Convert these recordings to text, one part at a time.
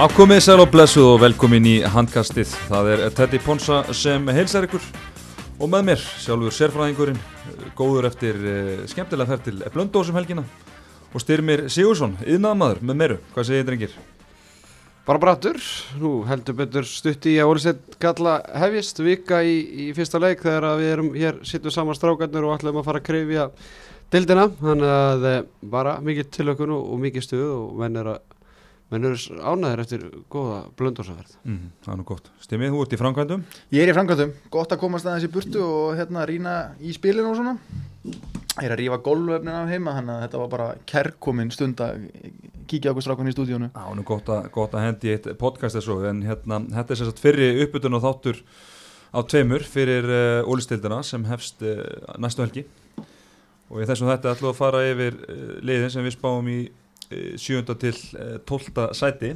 Afkomið sæl og blessuð og velkomin í handkastið. Það er Teddy Ponsa sem heilsar ykkur og með mér sjálfur sérfræðingurinn, góður eftir uh, skemmtilega ferð til Blöndósum helgina og styrmir Sigursson, yðnaðamaður með meiru. Hvað segir þið drengir? Bara brattur, nú heldur betur stutti í að Ólisett kalla hefjist vika í, í fyrsta leik þegar við erum hér, sittum saman strákarnir og ætlum að fara að krifja dildina, þannig að eh, bara mikið tilökun og mikið stuð og menn er að menn eru ánæðir eftir góða blöndósaferð. Mm, það er nú gott. Stimmið, þú ert í framkvæmdum? Ég er í framkvæmdum, gott að komast aðeins í burtu og hérna rýna í spilinu og svona Ég er að rífa golvöfnin af heima þannig að þetta var bara kærkomin stund að kíkja okkur strákunni í stúdíónu Já, nú gott að, gott að hendi eitt podcast þessu en hérna, þetta er sérstaklega fyrri uppbytun og þáttur á tveimur fyrir uh, ólistildina sem hefst uh, næstu helgi og í þessum þetta ætlum að fara yfir uh, liðin sem við spáum í sjönda til uh, tólta sæti.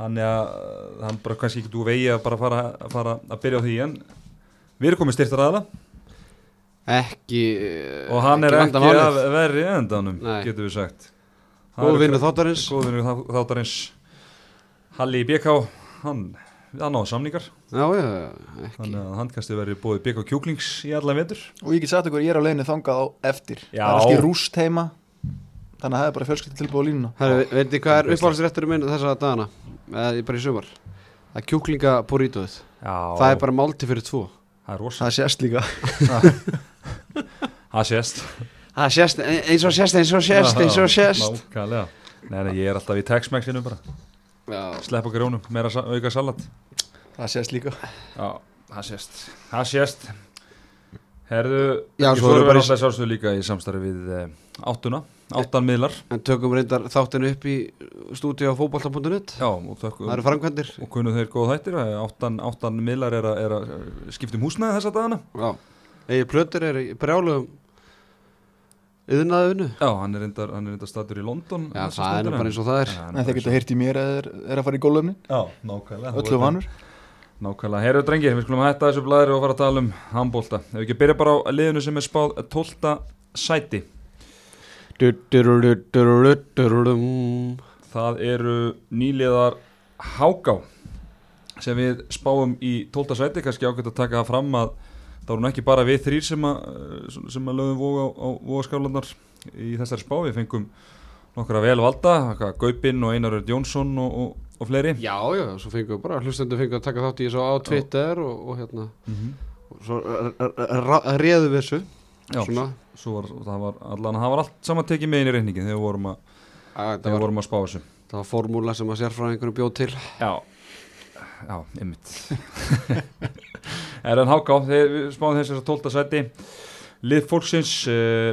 Þannig að uh, hann bara kannski ekki þú vegi að bara fara, fara að byrja á því en við erum komið styrtar aðla Ekki og hann er ekki að verri endanum Nei. getur við sagt. Góð vinnu þáttarins. Góð vinnu þáttarins. Halli BK hann, hann á samningar. Já, já, ekki. þannig að handkasti verið bóðið BK kjúklings í alla vetur. Og ég get sagt ykkur, ég er á leiðinu þangað á eftir. Já. Það er ekki rúst heima Þannig að það er bara fjölskyldi tilbúið á línuna. Herri, veit þið hvað er uppáhaldsrétturinn minn þessa dagana? Eða bara í sumar? Það er kjúklinga burritoð. Já, Það er bara málti fyrir tvo. það er rosa. Það sést líka. Það sést. Það sést, eins og sést, eins og sést, eins og sést. Nákvæmlega. Nei, nei, ég er alltaf í Tex-Mexinu bara. Já, Slepp okkur rónum, meira sa auka salat. Það sést líka. Já, það sést. Það sést. Herðu, Já, svo svo erum erum við bara í- sjálfsög líka í samstarfi við eh, áttuna Áttan miðlar en tökum reyndar þáttinu upp í stúdíu á fótbolta.net. Já, og þökkum Það eru framkvæmdir. og kunnu þeir góð þættir að áttan, áttan miðlar er að, er að skipta um húsnæði þessa dagana Já. Egið plötur er í brjálugum yðnaðinu. Já, hann er reyndar, hann er reyndar statur í London Já, það er bara eins og það er. En þeir geta heyrt í mér eða er, er að fara í golvöfnin Já, nákvæmlega Öllu vanur Nákvæmlega, heyrðu drengir, við skulum hætta þessu blæðri og fara að tala um handbólta Ef við ekki byrja bara á liðinu sem er spáð 12. sæti. Það eru nýliðar Háká sem við spáum í 12. sæti. Kannski ágætt að taka það fram að það voru ekki bara við þrýr sem að, sem að lögum voga á, vogaskálanar í þessari spá, við fengum nokkra vel valda, Gaupin og Einar Jónsson og, og, og fleiri. Já, já, svo fengum við bara, hlustendur fengum að taka þátt í þessu á Twitter og, og hérna, mm og svo r- r- réðu við þessu. Svona, svo var, það var allan, það var allt saman tekið með í reyningin þegar við vorum að, að, vorum að spá þessu. það var formúla sem að sérfræðingunum bjóð til. Já, já, ymmit Er en háká, þegar við spáðum þess að 12. sæti. Lið fólksins uh,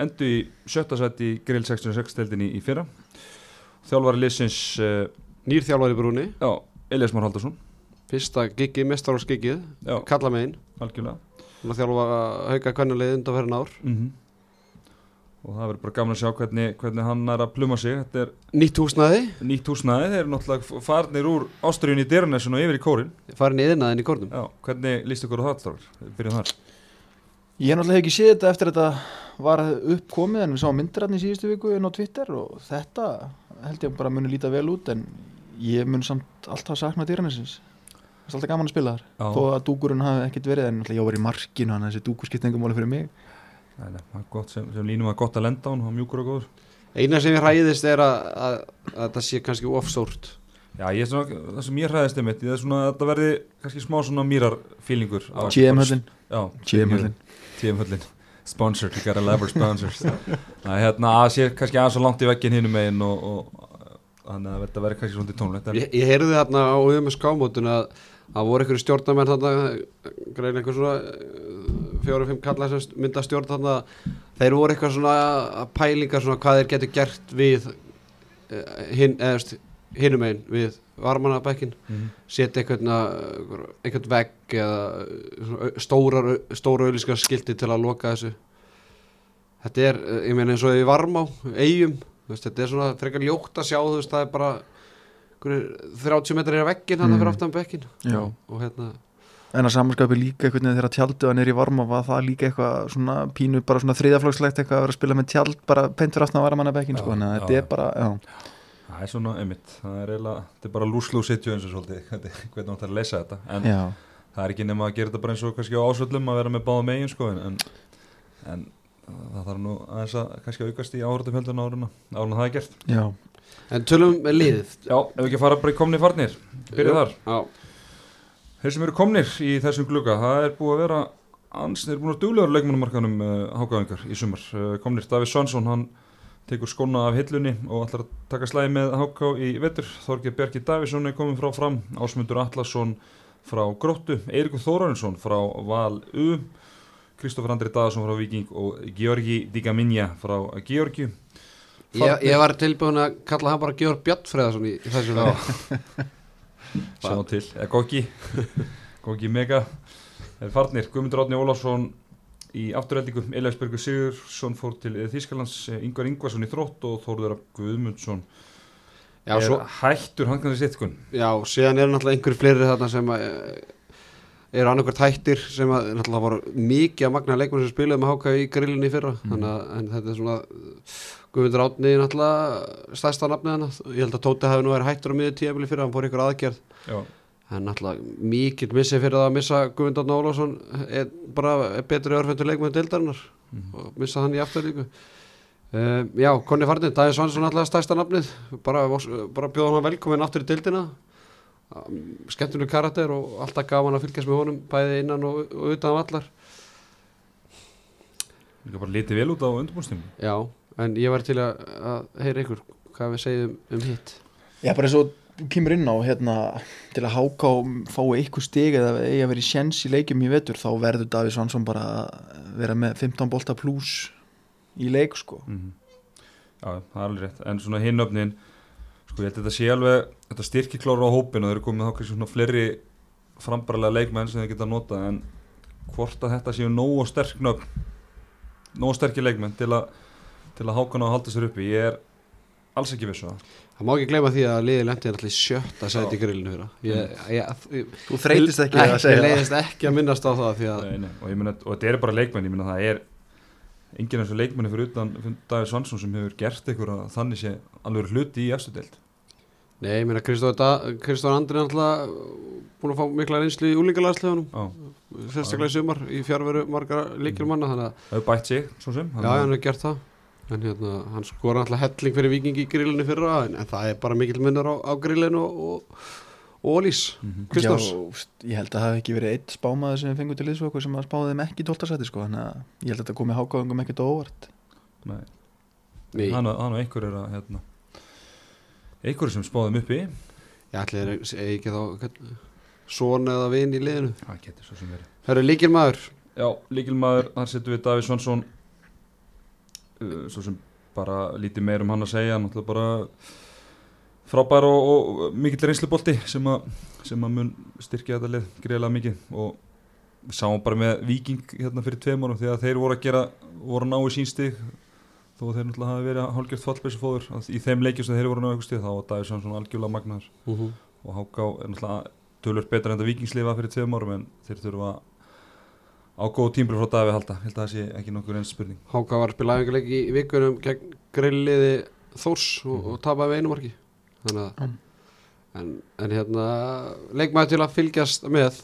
endu í sjötta sæti í Grill 66 deildinni í fyrra. Þjálfari liðsins uh, Nýr þjálfari brúni, Elias Már Haldarsson fyrsta giggi, mestarálsgiggið, Já, kalla megin. algjörlega Hún að þjálfa hauka kvennulegið undan fyrir ár. mm Og það verður bara gaman að sjá hvernig, hvernig hann er að pluma sig. Þetta er Nýtt húsnæði, nýtt húsnæði, þeir eru náttúrulega farnir úr ástriðun í Dyrnesun og yfir í kórin farin í yðnaðin í kórnum. Já, hvernig líst ykkur á það alltaf? Byrjum þar. Ég hef náttúrulega ekki séð þetta eftir þetta var uppkomið en við sáum myndir hann í síðustu viku inn á Twitter og þetta held ég bara muni líta vel út en ég mun samt alltaf sakna dýranesins Það er alltaf gaman að spila þar þó að dúkurinn hafi ekkert verið en ég var í markinu hann þessi dúkur skipt engum máli fyrir mig Nei, nei, það er gott sem, sem línum að gott að lenda á hann, hann var mjúkur og góður. Eina sem ég hræðist er að, að, að það sé kannski ofstórt. Já, ég er svona, það sem ég hræðist um mitt, ég er svona að það verði kannski smá svona mýrar feelingur. á- GM-höllin Já, GM-höllin TM-höllin. Sponsored, you gotta lever sponsors. Það er hérna að sé kannski aðeins svo langt í veggin hinum megin og, og þannig að þetta verði kannski svona til tónlegt. Ég, ég heyrði þarna á með skámótun að að voru einhverju stjórnarmenn þarna grein einhver svona fjóru-fimm kalla sem mynda stjórn þarna. Þeir voru eitthvað svona pælingar svona hvað þeir getur gert við eh, hinn, eða veist, hinum einn við varmanabekkin mm, setja einhvern, einhvern vegg eða stórar stóra auðlískar skilti til að loka þessu. Þetta er, eh, ég meina eins og í varmá eigum, þú veist, þetta er svona frekar ljótt að sjá, þú veist, það er bara 30 metrar í veggin hann Mm. fyrir aftan bekkin og hérna, En að samanskapi líka einhvern veginn þegar tjaldið var nýri varma var það líka eitthvað svona pínu bara svona þriðaflokslegt eitthvað að vera að spila með tjald bara peintur aftan að varma hann að bekkin sko, að já, þetta er bara, já, Það er svona einmitt, það er eiginlega, þetta er bara lúslú sitju eins og svolítið, hvernig hvernig hann þarf að lesa þetta. En Já, það er ekki nema að gera þetta bara eins og kannski á ásvöldum að vera með báða megin sko en, en það þarf nú aðeins að kannski aukast í áhörðum heldun áruna áruna það er gert. já, En tölum liðið Já, ef við ekki fara bara í komni farnir, byrja þar. Já, Þeir sem eru komnir í þessum glugga, það er búið að vera ans, þeir eru búin að duglegar leikmannumarkanum uh, hákáðingar í sumar. Uh, komnir Davíð Svansson, hann tekur skóna af hillunni og ætlar að taka slæði með háká í vetur. Þorgir Bjarki Davíðsson er komin frá fram, Ásmundur Atlasson frá Gróttu, Eirikur Þórarinsson frá Val U, Kristoffer Andri Daðarsson frá Viking og Georgi Digaminja frá Georgiu. Ég, ég var tilbúin að kalla hann bara Georg Bjartfreðarsson í, í þessu Sjá til, eða Goggi. Goggi Mega. Er farnir, Guðmundur Átni Ólafsson í afturrældingu, Eliasbergur Sigursson fór til Þýskalands, Ingvar Ingvarsson í þrótt og Þórður Rapp Guðmundsson Já, er svo, hættur hangandi sittkun já, síðan er náttúrulega einhverju fleiri þarna sem að, eh, eru annarkvært hættir sem að náttúrulega voru mikið að magna leikmenn sem spilaði með háka í grillinni fyrra. Mhm. þannig að en þetta er svona Guðmundur Átni náttúrulega stærsta nafnið hann ég held að Tóti hafi nú verið hættur á miður tíabili fyrir hann fór ykkur aðgerð. En náttúrulega mikill missi fyrir það að missa Guðmundur Átni Ólafsson er bara er betri örfendur leikmenn deildarinnar. Mhm. og missa hann í afturlíku. Uh, Já, Konni Farnir, Dæði Svansson náttúrulega stærsta nafnið. Bara, bara bjóða hann velkomin aftur í deildina Um, skemmtuleg karakter og alltaf gaman að fylgjast með honum bæði innan og, og utan vallar líka bara litið vel út á undirbúnstími Já, en ég var til að, að heyra ykkur hvað við segjum um hitt. Já, bara eins og þú kemur inn á hérna, til að háká fái eitthvað stig eða vera í sjens í leikjum í vetur þá verður Davíð Svansson bara að vera með 15 bolta pluss í leik sko. Mm Já, það er alveg rétt. En svona hinn öfnin Sko ég held að þetta sé alveg Þetta styrkir klára á hópin og þeir eru komið þá kannski svona fleiri frambaralega leikmenn sem þeir geta nota en hvort að þetta séu nógu sterk nöfn nógu sterkir leikmenn til að til að hákana að halda sér uppi ég er alls ekki vissu það. Það má ekki gleyma því að liði lendi náttúrulega í sjötta sæti í grillinu fyrir ég, ég, ég, Þú þreytist ekki að segja Ég það. leiðist ekki að minnast á það því að Nei, nei, og, ég meina, og þetta eru bara leikmenn ég meina það er enginn eins og leikmenni fyrir utan Davíð Svansson sem hefur gert ykkur að þannig sé alveg hluti í efstu deild Nei, ég meina Kristóð Andri er náttúrulega búin að fá mikla reynslu í úlingalagslegunum Já, sérstaklega í sumar í fjárveru margar líkir manna þannig að það hefur bætt sig svo sem já, hann hefur gert það. En hérna, hann skora alltaf helling fyrir vikingi í grillinu fyrra en, en það er bara mikill munur á, á grillinu og, og, og Ólís. Mhm. Kristofs Já, ég held að það hafi ekki verið eitt spámaður sem við fengum til liðsvöku sem að spáði þeim ekki í 12. sæti sko, þannig að ég held að þetta komi hákáðungum ekkert óvart. Nei, Nei, hann hann og einhver er að hérna, einhver sem spáðum uppi. Ég ætli þeir segi ekki þá son eða vin í liðinu. Það getur svo sem verið. Það eru líkir maður Já, líkilmaður, þar setjum við Davíð Svansson uh, svo sem bara lítið meir um hann að segja náttúrulega bara frábær og, og mikill reynslubolti sem, a, sem að mun styrkja þetta lið greiðlega mikið. Og við sáum bara með Viking hérna fyrir tveim árum því að þeir voru að gera voru að ná í sín stig þó þeir náttúrulega hafi verið hálgjört fallbeysu fóður að í þeim leikjum sem þeir voru að ná eitthvað stig þá var Davíð Svansson algjörlega magnaður. Uh -huh. og Háká er náttúrulega tölur betra en þetta vikingslifa fyrir tveim árum en þeir þurfa á góð tímbil frá Davíð halda. Held að það sé ekki nokkur eins spurning. Háka var að spila æfingarleik í vikunum gegn grilliði Þórs og, og tapaði við einu marki. Þannig að Mm. en, en hérna leikmaður til að fylgjast með.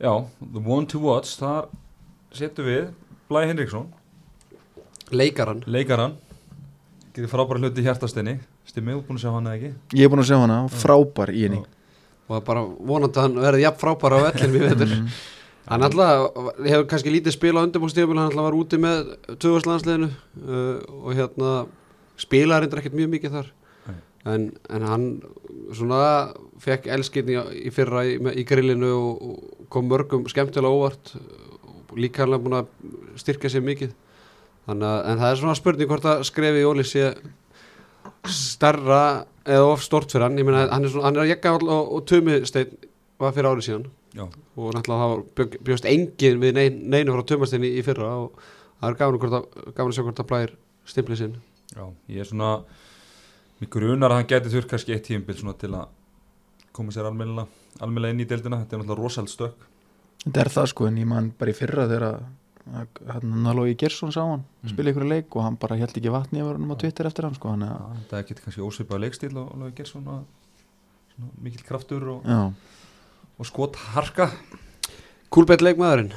Já, the one to watch þar setjum við Blæ Henriksson, leikaran leikarann. Getur frábæra hluti í hjartastinni stimmið, þú búin að sjá hann eða ekki? Ég er búin að sjá hana, frábær í henni. Og það er bara vonandi að hann verði jafn frábæra á vellinum í vetur. Mhm. hann alltaf hefur kannski lítið spila á undirbúrstíðum hann alltaf var úti með tvöðurslandsliðinu uh, og hérna spilaði reyndar ekkert mjög mikið þar. En, en hann svona fekk elskirni í fyrra í, í grillinu og, og kom mörgum skemmtilega óvart. Líka hann búin að styrka sér mikið þannig að en það er svona spurning hvort að skrefi í Óli sé starra eða of stort fyrir hann. Ég meina hann er, svona, hann er að jekka og, og tumisteinn var fyrir árið síðan. Já, og náttúrulega það var bjó- bjóst engin við nein, neinu frá tumastinni í fyrra og það er gafin, að, gafin að sjá hvort að blæðir stimplið sinn já, ég er svona mig grunar að hann geti þurr kannski eitt tímbil svona til að koma sér almennilega inn í deildina, þetta er náttúrulega rosald stök. Þetta er það sko, en ég man bara í fyrra þegar að Nalói Gersson sá hann Mm. spila ykkur leik og hann bara held ekki vatni yfir hann á Twitter eftir hann sko hann Já, þetta er ekki kannski ósvipað leikstíl og alveg ger svona, svona mikill kraftur og, og skot harka. Kúlbett leikmaðurinn?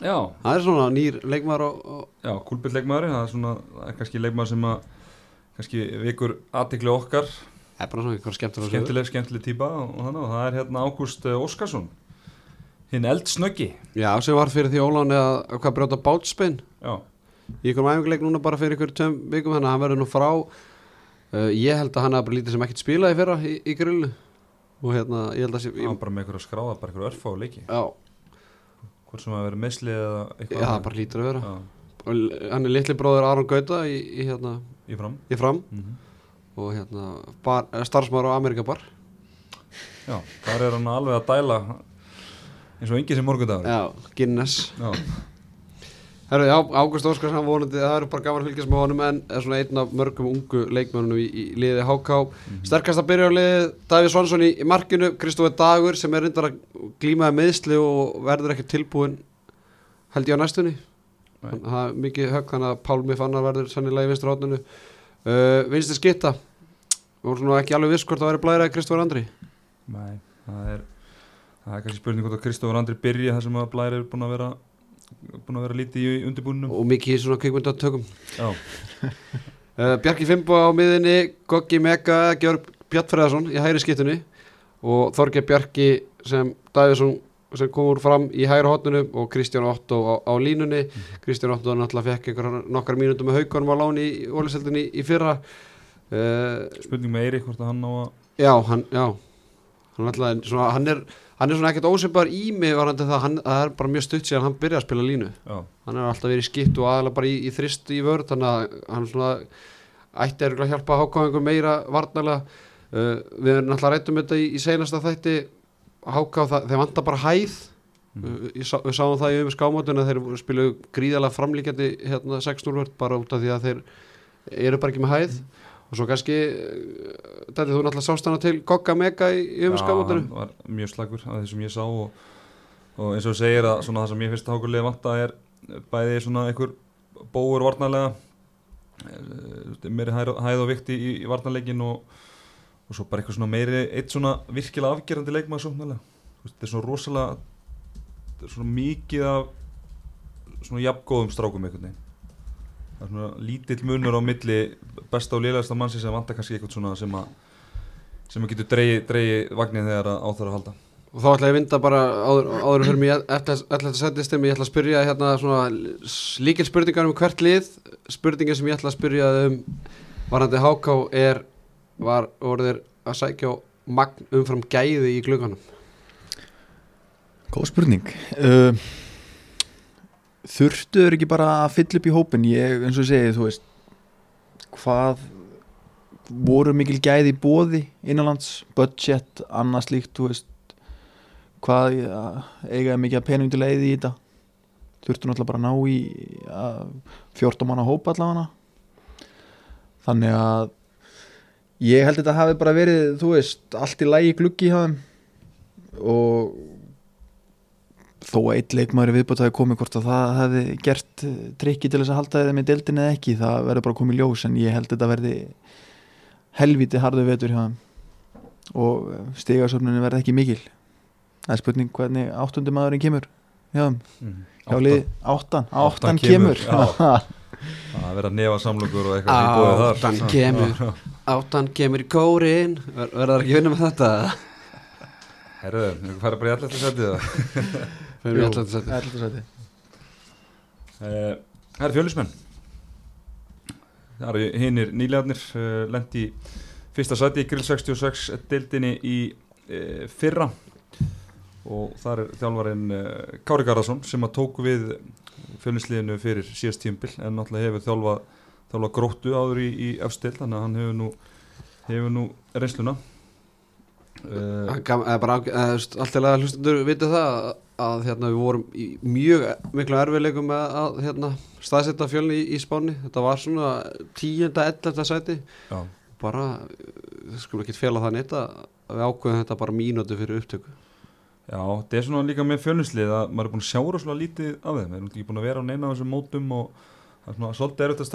Já, Það er svona nýr leikmaður og, og já, kúlbill leikmaður það er svona, það er kannski leikmaður sem að kannski vikur aðtikli okkar. Það er bara svona eitthvað skemmtileg, skemmtileg típa og, og þannig og það er hérna Ágúst eh, Óskarsson hinn eldsnöggi. Já, sem var fyrir því Óláni að, að hvað brjóta bátspinn. Já, í ykkur æfinguleik núna bara fyrir ykkur tveim vikum þannig að hann verður nú frá uh, ég held að hann hafa bara lítið sem ekkert spilaði fyrra í, í grillinu og hérna, ég held að sé, ég, bara með ykkur að skráða bara ykkur örfá leiki. Já, hvort sem að vera meðsli eða já, eitthvað það bara lítur að vera. Já, hann er litli bróður Aron Gauta í, í, hérna, í fram. í fram. Mm og hérna, bar, starfsmaður á Amerikabar Já, þar er hann alveg að dæla eins og engi sem morgundagur. Já, Guinness. Já, Herru, já, Ágúst Óskars hann vonandi, það eru bara gaman að fylgjast með honum en er svona einn af mörgum ungu leikmennunum í, í liði HK sterkast að byrja á liði Davíð Svansson í, í markinu Kristófi Dagur sem er reyndar að glímaði meðsli og verður ekki tilbúin held ég á næstunni. Hann- það er mikið högg þannig að Pálmi Fannar verður sannilega í vinstra hótninu uh, vinsti skitta og ekki alveg viss hvort það verður blæraði Kristófur Andri? Nei, það er það er kannski spurning hvort að Kristófur Andri byrja þar sem að Blær er búin að vera búin að vera lítið í undirbúninum og mikið í svona kvikmyndatökum. Uh, Bjarki Fimbo á miðinni Goggi Mega, Georg Bjartfræðarsson í hægri skittunni og Þorgeir Bjarki sem Davíðsson sem komur fram í hægra hotninu og Kristján Otto á, á línunni. Kristján Otto náttúrulega fekk einhver nokkar mínútur með haugunum á láni í óliseldinni í fyrra. Uh, spurning með Eirik hvort að hann á að já, hann, já hann, svona, hann er hann er svona ekkert ósefbar í mig varandi það, er bara mjög stutt síðan hann byrjaði að spila línu. Já, hann er alltaf verið í skitt og aðalega bara í, í þrist í vörð þannig að hann svona ætti að hjálpa hákáðingur meira varnalega uh, við erum alltaf rættum þetta í, í seinasta þætti. Hákáð, þeir vantar bara hæð. Mm. uh, ég við sáum það í um skámátuna þeir spilu gríðalega framlíkjandi hérna 6-0 vörð bara út af því að þeir eru bara ekki með hæð og svo kannski uh, þetta þú náttúrulega sást hana til Gogga Mega í, í um Já, hann var mjög slagur að því sem ég sá og, og eins og segir að svona það sem ég finnst að hákurlega vanta er bæði svona einhver bóur varnarlega eh, meiri hæð, hæð og vikti í, í varnarleikin og, og svo bara eitthvað svona meiri eitt svona virkilega afgerandi veist, þetta er svona rosalega er svona mikið af svona jafngóðum strákum einhvern veginn það er svona lítill munur á milli besta og liðlegasta mannsi sem vantar kannski eitthvað svona sem að sem að getur dreigi, dreigi vagnir þegar að á þar að halda. Og þá ætla ég að vinda bara áður, áður fyrir mig eftir þetta setjastum, ég ætla að spyrja hérna svona líkil spurningar um hvert lið. Spurningin sem ég ætla að spyrja um varandi HK er var orðir að sækja magn umfram gæði í glögganum Góð spurning. Uh, Þurftuður ekki bara að fylla upp í hópin ég, eins og segi, þú veist hvað voru mikil gæði bóði innanlands, budget annað slíkt, þú veist hvað eigaði mikið pening til leiði í þetta? Þurftu náttúrulega bara að ná í að 14 manna hópa allavega. Þannig að ég held að þetta hafi bara verið þú veist, allt í lægi gluggi í hafum og þó að eitt leikmaður viðbútt hafi komið hvort að það hefði gert eh, trikki til þess að halda þeim í deildin eða ekki það verður bara komið í ljós en ég held að þetta verði helviti harðu vetur hjá þeim. Og stigasöfnunni verði ekki mikil. Það er spurning hvernig áttundi maðurinn kemur hjá þeim. Hjá Átta. liði áttan, Áttan áttan kemur, kemur, Það verða nefa samlokur og eitthvað í bóði þar. Áttan kemur. Áttan kemur í kórin Ver, verðar ekki vinna með þetta? Herðu, við færum bara í allir setið það fyrir Jú. ég ætla að setja Ellefta sæti. Eh, Það fjölusmenn Það eru hinnir nýlegarnir uh, lendi í fyrsta sæti í Grill 66 deildinni í uh, fyrra og þar er þjálfarinn uh, Kári Garðarsson sem að tók við fjölusliðinu fyrir síðast tímbil en náttúrulega hefur þjálfað þjálfa gróttu áður í, í efstild þannig að hann hefur nú, hefur nú reynsluna uh, bara, veist, allt til að hlustundur viti það að, hérna, við vorum í mjög miklu erfiðleikum með að hérna, staðsetja fjölni í, í spáni þetta var svona tíunda, ellefta sæti. Já, bara, við skulum ekki fela það neitt að við ákveðum þetta bara mínúti fyrir upptöku. Já, það er svona líka með fjölnislið að maður er búin að sjára svona lítið af þeim, maður er ekki búin að vera á neina þessum mótum og það er svona svolítið erfitt að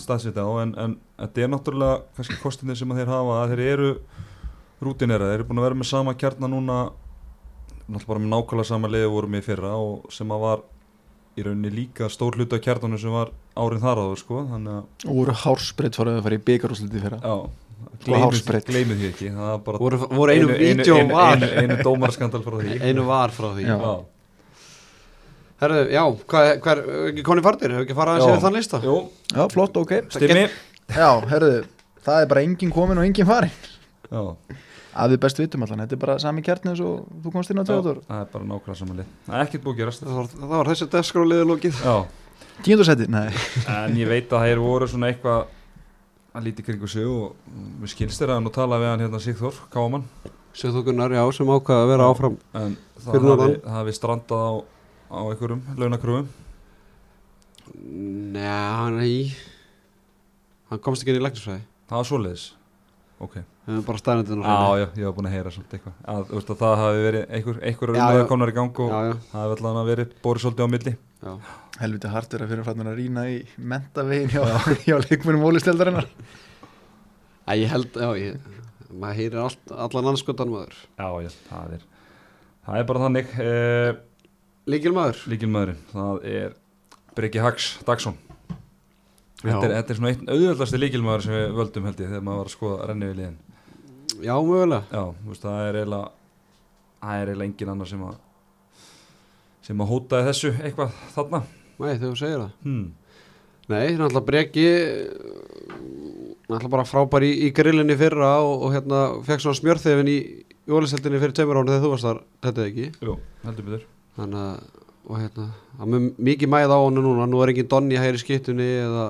staðsetja, Mm. á en, en þetta er náttúrulega kannski kostinni sem að þeir hafa að þeir eru rútinera, þeir eru búin að vera með sama kjarna núna náttúrulega bara með nákvæmlega sama liði vorum við fyrra og sem að var í rauninni líka stór hluti af kjarnanum sem var árið þar áður sko, þannig að og voru hársbreytt farið að fara í byggarúsliti fyrra? Já, gleymið því ekki það var bara voru, voru einu, einu, einu, einu, var. einu, einu dómarskandal frá því. Einu var frá því. Já. Já. Herðu, já, hvað, er ekki koni fardir, hefur ekki farað að sér þann lista? Jú, já, flott, ok. Stimmi. Já, herðu, það er bara engin komin og engin farin Já, að við best vitum allan, þetta er bara sami kjarni eins og þú komst inn á Theodor það er bara nákvæmlega samanlið Það er ekkert búið að gerast. Það var, það var þessi deskráliðu lókið tíundarsæti, nei. En ég veit að þeir voru svona eitthvað að líti kringu sig og við skilst þeirra að nú tala við hann hérna Sigþór, Káman Sjöþókunar, já, sem ákvaða að vera áfram en það hafi, hafi strandað á, á einhverjum launakröfum? Nei, Hann komst ekki inn í læknisfræði Það var svoleiðis Ok, Það er bara staðnendin já, já, ég var búin að heyra samt eitthvað. Að, veist, að það hafi verið einhver, einhver umræða konar í gang og Já, já, það hafi allan að verið borið svolítið á milli. Já. Helviti hartur að fyrir fannur að rýna í mentavegin hjá, hjá leikmunum ólisteldarinnar Æ, ég held, já, ég Maður heyrir allt, allan anskotan maður. Já, já, það er Það er bara þannig eh, Líkil maður Líkilmaðurinn, það er Breki Hags Dagsson. Þetta er, þetta er svona einn auðvöldasti líkilmaður sem við völdum held ég þegar maður var að skoða renni við liðin Já, mögulega. Já, veist, það er eiginlega það er eiginlega engin annar sem að sem að hótaði þessu eitthvað þarna. Nei, þegar þú segir það. Hmm. Nei, náttúrulega breki Náttúrulega bara frábær í, í grillinni fyrra og, og hérna fekk svona smjörþefin í jóliseldinni fyrir tveimur ára þegar þú varst þar, þetta ekki? Jú, heldur betur. Þannig að, og hérna það er mikið mæð á hann núna. Nú er engin Donni hægri skiptunni eða,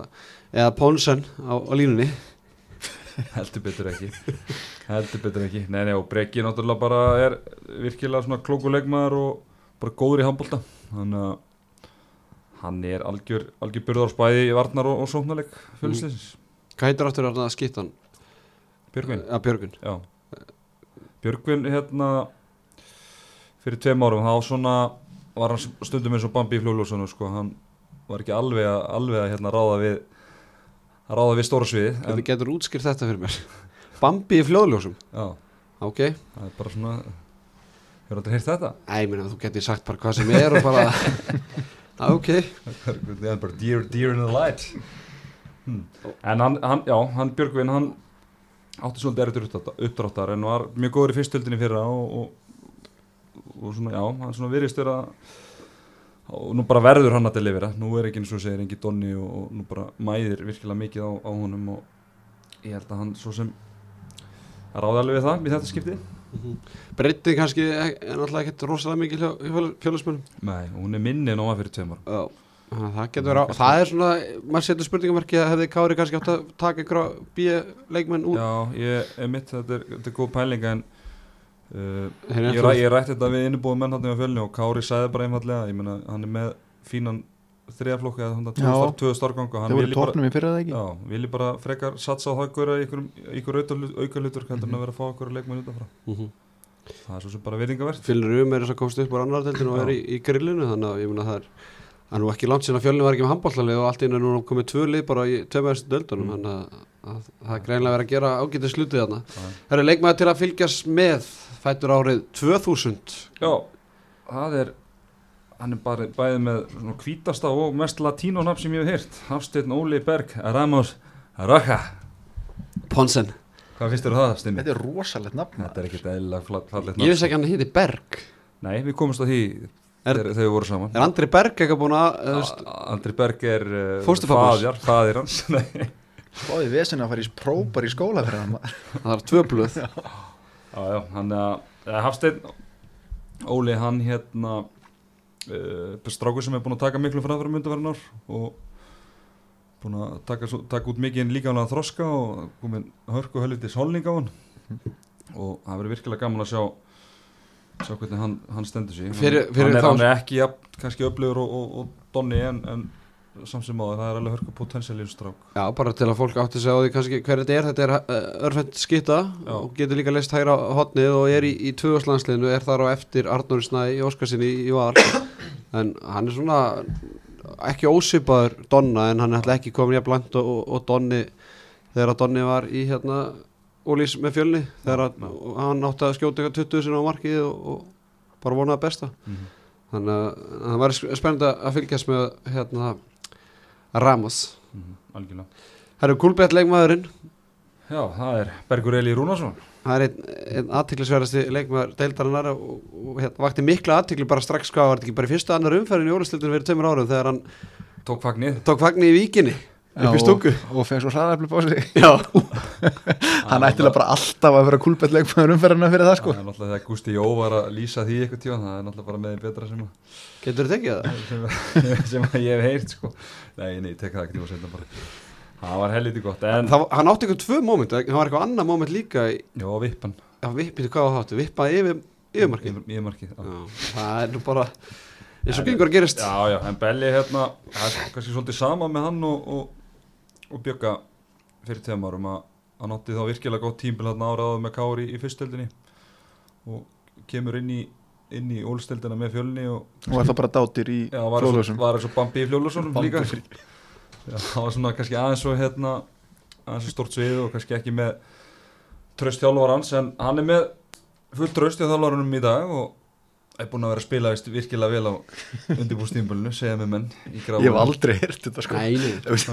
eða Ponsen á, á línunni. Heldur betur ekki. Heldur betur ekki. Nei, nei, og Breki náttúrulega bara er virkilega svona klókulegmaður og bara góður í handbólta þannig að hann er algjör, algjör byrðar á spæði í varnar og, og sóknarleik fjölusleisins Hvað heitir aftur þarna skiptan? Björgvin, Að Björgun já. Björgvin hérna fyrir tveim árum þá svona var hann stundum eins og Bambi í fljóðljósunu sko, hann var ekki alveg að, alveg að hérna ráða við að ráða við stóra sviði en, Þetta getur útskýrt þetta fyrir mér? Bambi í fljóðljósum já, Ok, það er bara svona hefur aldrei heyrt þetta? Æ, meina þú getur sagt bara hvað sem er og bara Ok, Það er bara deer, deer in the light. Hmm. En hann, hann, já, hann Björgvin hann átti svolítið erður uppdráttar en var mjög góður í fyrstöldinni fyrra og, og, og svona, já, hann svona virðist vera og nú bara verður hann að delivera. Nú er ekki eins og segir engi donni og, og nú bara mæðir virkilega mikið á, á honum og ég held að hann svo sem ráði alveg við það við þetta skiptið breytið kannski er náttúrulega ekkert rosalega mikið fjölusmönum Nei, hún er minni en hún var fyrir tveim ára Já, það getur verið á Það er svona, maður setur spurningamarki að hefði Kári kannski átt að taka einhverja bíja leikmenn út. Já, ég mitt, þetta er, þetta er góð pæling en uh, ég, ræ, ég rætti þetta við innibúið menn hann á fjölni og Kári sagði bara einfallega, ég meina hann er með fínan þriðaflokk eða hann Já. tvö starfgang og hann þau voru vilji bara, tóknum í fyrra það ekki já, vilji bara frekar satsa á það ykkur, auka hlutur heldur en að vera að fá ykkur leikmenn utanfrá Mhm. það er svo sem bara virðingavert Fylgur um er þess að komast upp úr annar deildinu og er í, í grillinu þannig að ég meina það er Það er nú ekki langt að fjölni var ekki með handbóllalið og allt í einu er nú komið tvö lið bara í Mm. þannig að, að það er greinlega verið að gera ágætið slutið þarna. Það eru leikmaður til að fylgjast með fættur árið 2000 Já, það er hann er bara bæðið með svona hvítasta og mest latínónafn sem ég hef heyrt. Hafsteinn Óli Berg Ramos Raja Ponsen. Hvað finnst þér um það, Stinni? þetta er rosalegt nafn Þetta er ekkert eðlilega fallegt Ég vissi ekki að hann heiti Berg. Nei, við komumst að því Er- þegar þegar við vorum saman. Er Andri Berg eitthvað búin að Andri Berg er uh, hans? faðir, faðir hans. Nei. spáði vesen að fara í próbar í skóla fyrir hann Það er tvö blöð Já, hann að uh, Hafsteinn Óli, hann hérna uh, strákur sem er búin að taka miklu framfærum undanverðin ár og búin að taka, taka út mikið líkanlega þroska og komin hörku helvitis holning á hann. Og það verður virkilega gaman að sjá sjá hvernig hann, hann stendur Fyrir- fyrir hann, er, þá- hann er ekki jafn, kannski öflugur og, og, og Donni en, en samt sem áður, það er alveg hörku potensial í strák. Já, bara til að fólk átti sig á því kannski hver þetta er, þetta er uh, örfend skitta Já. og getur líka leist hægra hotnið og er í, í tvöðslandsliðinu, er þar á eftir Arnóri Snæ í Óskarsinni í, var en hann er svona ekki ósvipaður Donna en hann er alltaf ekki komin jafn langt og, og, og Donni þegar að Donni var í hérna Ólís með fjölni þegar að, hann átti að skjóta eitthvað 20 sinna á markið og, og bara vonaði besta. Mm þannig að það var spennandi að fylgjast með hérna Ramos. Algjörlega. Það eru kúlbett leikmaðurinn. Já, það er Bergur Eli Rúnarsson. Það er einn, einn aðtiklisverðasti leikmaður deildarinnar og, og hérna, vakti mikla aðtikli bara strax hvað var þetta ekki bara í fyrstu annar umferðin í ólistildinu fyrir tveimur árum þegar hann Tók fagnið. tók fagni í víkinni upp í stúku og, og fegst svo hraðafli á sig. Já, hann ættilega bara alltaf að vera kúlbett leikmaður umferðina fyrir það sko. Það er náttúrulega þegar Gústi Jó var að lýsa því eitthvað tíma Það er náttúrulega bara með því betra sem að, getur þið tekið það? sem, sem að ég hef heyrt sko. Nei, nei, tek það ekki tíma setna bara Það var helviti gott En, það hann átti eitthvað tvö móment, það var eitthvað annað móment líka í, já, vippan. Já, vippið hvað áttu, vippaði yfir, Yfir- er eins og gengur að gerist. Já, já, en Belli hérna Það er kannski svolítið sama með hann og, og, og Bjögga fyrir tveim árum að hann átti þá virkilega gott tímbil hann áraðið með Kári í fyrstöldinni og kemur inn í inn í ólstöldina með fjölni og og var það bara dátir í Já, var eins og Bambi í Bambi. líka. Það var svona kannski aðeins og hérna aðeins og stort svið og kannski ekki með tröst þjálfar hans en hann er með fullt tröst í þjálfarunum í dag og er búin að vera að spila veist, virkilega vel á undirbúrstímbölinu, segja mig menn í ég hef aldrei heyrt þetta sko. Nei, nei, Þú veist-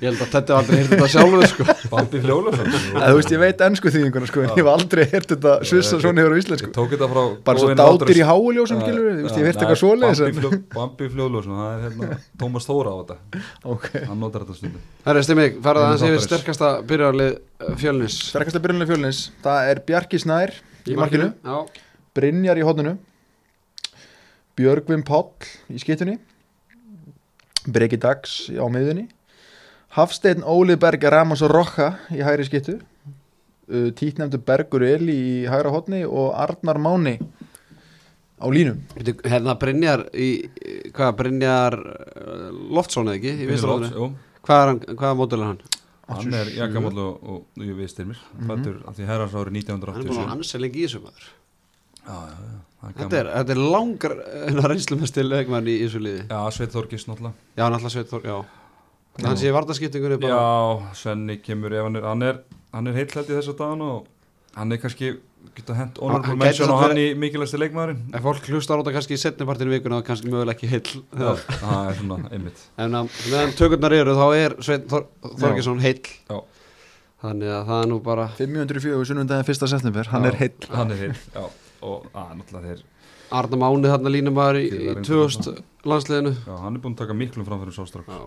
ég held að þetta aldrei heyrði þetta sjálfur sko. Bambi veist, ég veit ennsku þýðinguna sko, en ég hef aldrei heyrt þetta svissa svona tók þetta frá Bara svo dátir í háuljósum, ég hef nei, eitthvað en- Fljó, Bambi Fljólusson, það er hérna Tómas Þóra á þetta, Ok. hann notar þetta stundu Herri, Stimmi, farað aðeins yfir Þáttarins. sterkasta byrjarlið uh, fjölnis. Sterkasta byrjunlega fjölnins, það er Snær í markinu, Já, Brynjar í hodninu, Björgvin Páll í skittunni, Breki Dags á miðunni, Hafsteinn Óli Berg Ramos og Rokka í hægri skittu, uh, títnefndu Bergur Eli í hægra hodni og Arnar Máni á línu. Veitu, hérna Brynjar í, hvað, Brynjar uh, Loftsson eða ekki, í vinstróðinu Jú, Hvað er hann, hvaða módul er hann? hann er jakkamál og, og, og ég veist þér mér fættur af því herrans árið Hann er búin að 1987 ansa lengi í þessu maður. Já, já, já, er Þetta er, þetta er langar hennar reynslumestil leikmann í, þessu liði. Já, Sveit Þorgis náttúrulega. Já, alltaf sveit þór, já. Hann sé vartaskiptingunni bara. Já, Svenni kemur ef hann er hann er, hann er heill held í þess að dagana og hann er kannski geta hent honorable mention og hann í mikilvægsti leikmaðurinn. Ef fólk hlustar á þetta kannski í setnipartinu vikuna þá kannski mögulega ekki heill. Það er svona einmitt. En að meðan tökurnar eru þá er Sveit Þor, Þorgesson heill. Já. Þannig að það er nú bara 504 sunnundaginn 1. september, hann er heill. Hann er heill, já og að, náttúrulega þeir Arna Máni þarna línumæður í, í Félaginn 2000 landsliðinu. Já, hann er búinn að taka miklum framfyrir sástrak Já,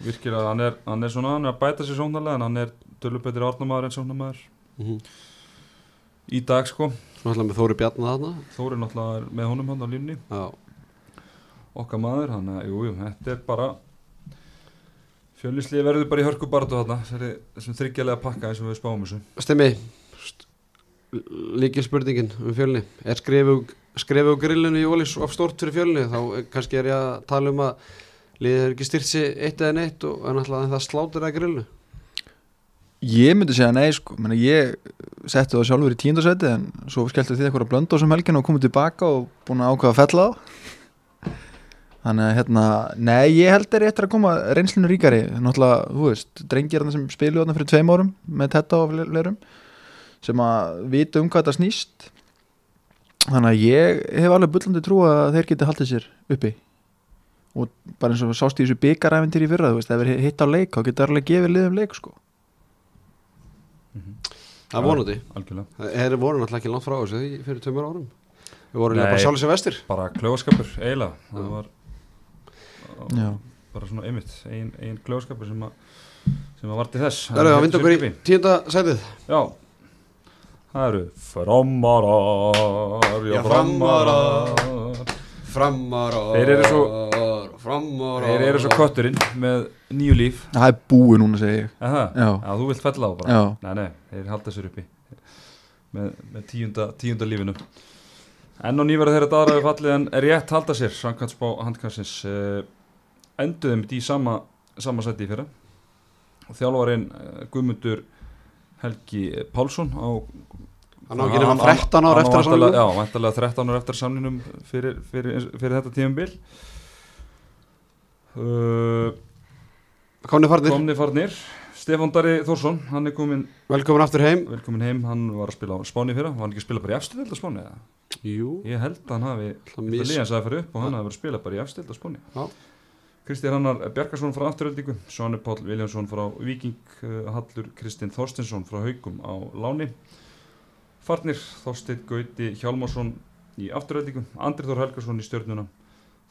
Virkilega, hann er, hann er svona, hann er að bæta sér sóknarlega en hann er tölupetri árnamaður en sóknarmaður. Mhm. í dag sko. Svo ætla með Þóri Bjarnar þarna. Þóri náttúrulega er með honum hann á línni Já, okkar maður, hann að, jú, jú, þetta er bara fjölnislið verður bara í hörku barðu þarna, þessum þryggjalega pakka eins og við spáum þessu. Stemmi Líkil spurningin um fjölni. Er skrifu, grillinu í Ólís of stort fyrir fjölni? Þá kannski er ég að tala um að liðið er ekki styrt sér eitt eða neitt og en alltaf það sláttir að grillinu Ég myndi segja nei sko, Menni, ég setti það sjálfur í tíundasæti en svo skellti þið eitthvað að blönda á sem helgin og komið tilbaka og búin að ákvaða að fella á Þannig að hérna, nei ég held er eftir að koma reynslinu ríkari. Náttúrulega, þú veist, drengir sem spilu þarna sem að vita um hvað þetta snýst. Þannig að ég hef alveg bullandi trú að þeir geti haldið sér uppi. Og bara eins og sást í þessu byggaræfintir í fyrra, þú veist, ef þeir hitt á leik þá geta alveg gefið liðum leik sko. Það er vonandi. Algjörlega, Það er voru náttúrulega ekki langt frá þessu fyrir tveimur árum. Við vorum Nei. bara sjálfsög vestir. bara kljóðskapur eiginlega, það var Já. bara svona einmitt ein, ein kljóðskapur sem að sem að var til þess. Það eru að vinda okkur í tíunda sætið. Já, það eru framarar já, Já, framarar. Framarar Þeir eru svo- Framarar. þeir eru svo kötturinn með nýju líf. Það er búið núna segi ég. Aha, Já. já, þú vilt fella á bara. Já. Nei, nei, þeir halda sér uppi með, með tíunda, tíunda lífinu. Enn og nýverða þeirra daðra við fallið en er rétt halda sér samkvæmt spá handkassins uh, enduðum í sama, sama sæti í fyrra. Og þjálfarinn uh, Guðmundur Helgi Pálsson á Hann á ekki nema 13 ára eftir að samlinum Já, væntalega 13 ára eftir samlinum fyrir, fyrir, fyrir þetta tímabil. Uh, Komni farnir, Komni farnir. Stefán Dari Þórsson, hann er komin velkomin aftur heim. Velkomin heim, hann var að spila á Spáni fyrra. Var hann ekki að spila bara í afstöld á Spáni? Jú, Ég held að hann hafi líðan sagði að fara upp og hann hafi verið að spila bara í afstild á Spáni. Já. Kristján Hannar Bjarkarsson frá Afturöldingu Svanur Páll Viljánsson frá Viking uh, Hallur Kristinn Þorstinsson frá Haugum á Láni. Farnir Þorsteinn Gauti Hjálmarsson í Afturöldingu Andri Þór Helgarsson í Stjörnuna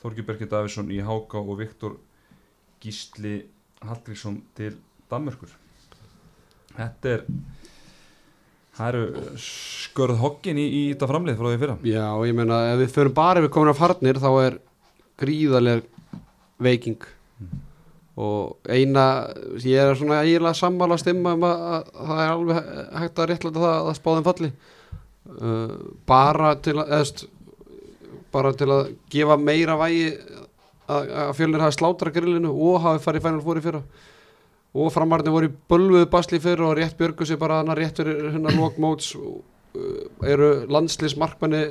Þorgi Bergi Davísson í Háka og Viktor Gísli Hallgrísson til Danmörkur Þetta er Það eru skörð hokkin í, í þetta framlið frá því fyrra. Já, ég meina, ef við förum bara við komin af farnir þá er gríðarleg veiking. Og eina, ég er svona eiginlega sammála stimma um að, að það er alveg hægt að réttlega það að spáðum falli. Uh, bara til að eðst, bara til að gefa meira vægi að, að fjölnir hafi slátra grillinu og hafi farið Four í fyrra. Og framarðin voru í bölvuðu basli fyrra og rétt björgu sér bara hann rétt fyrir hennar lokmóts uh, eru landslýs markmanni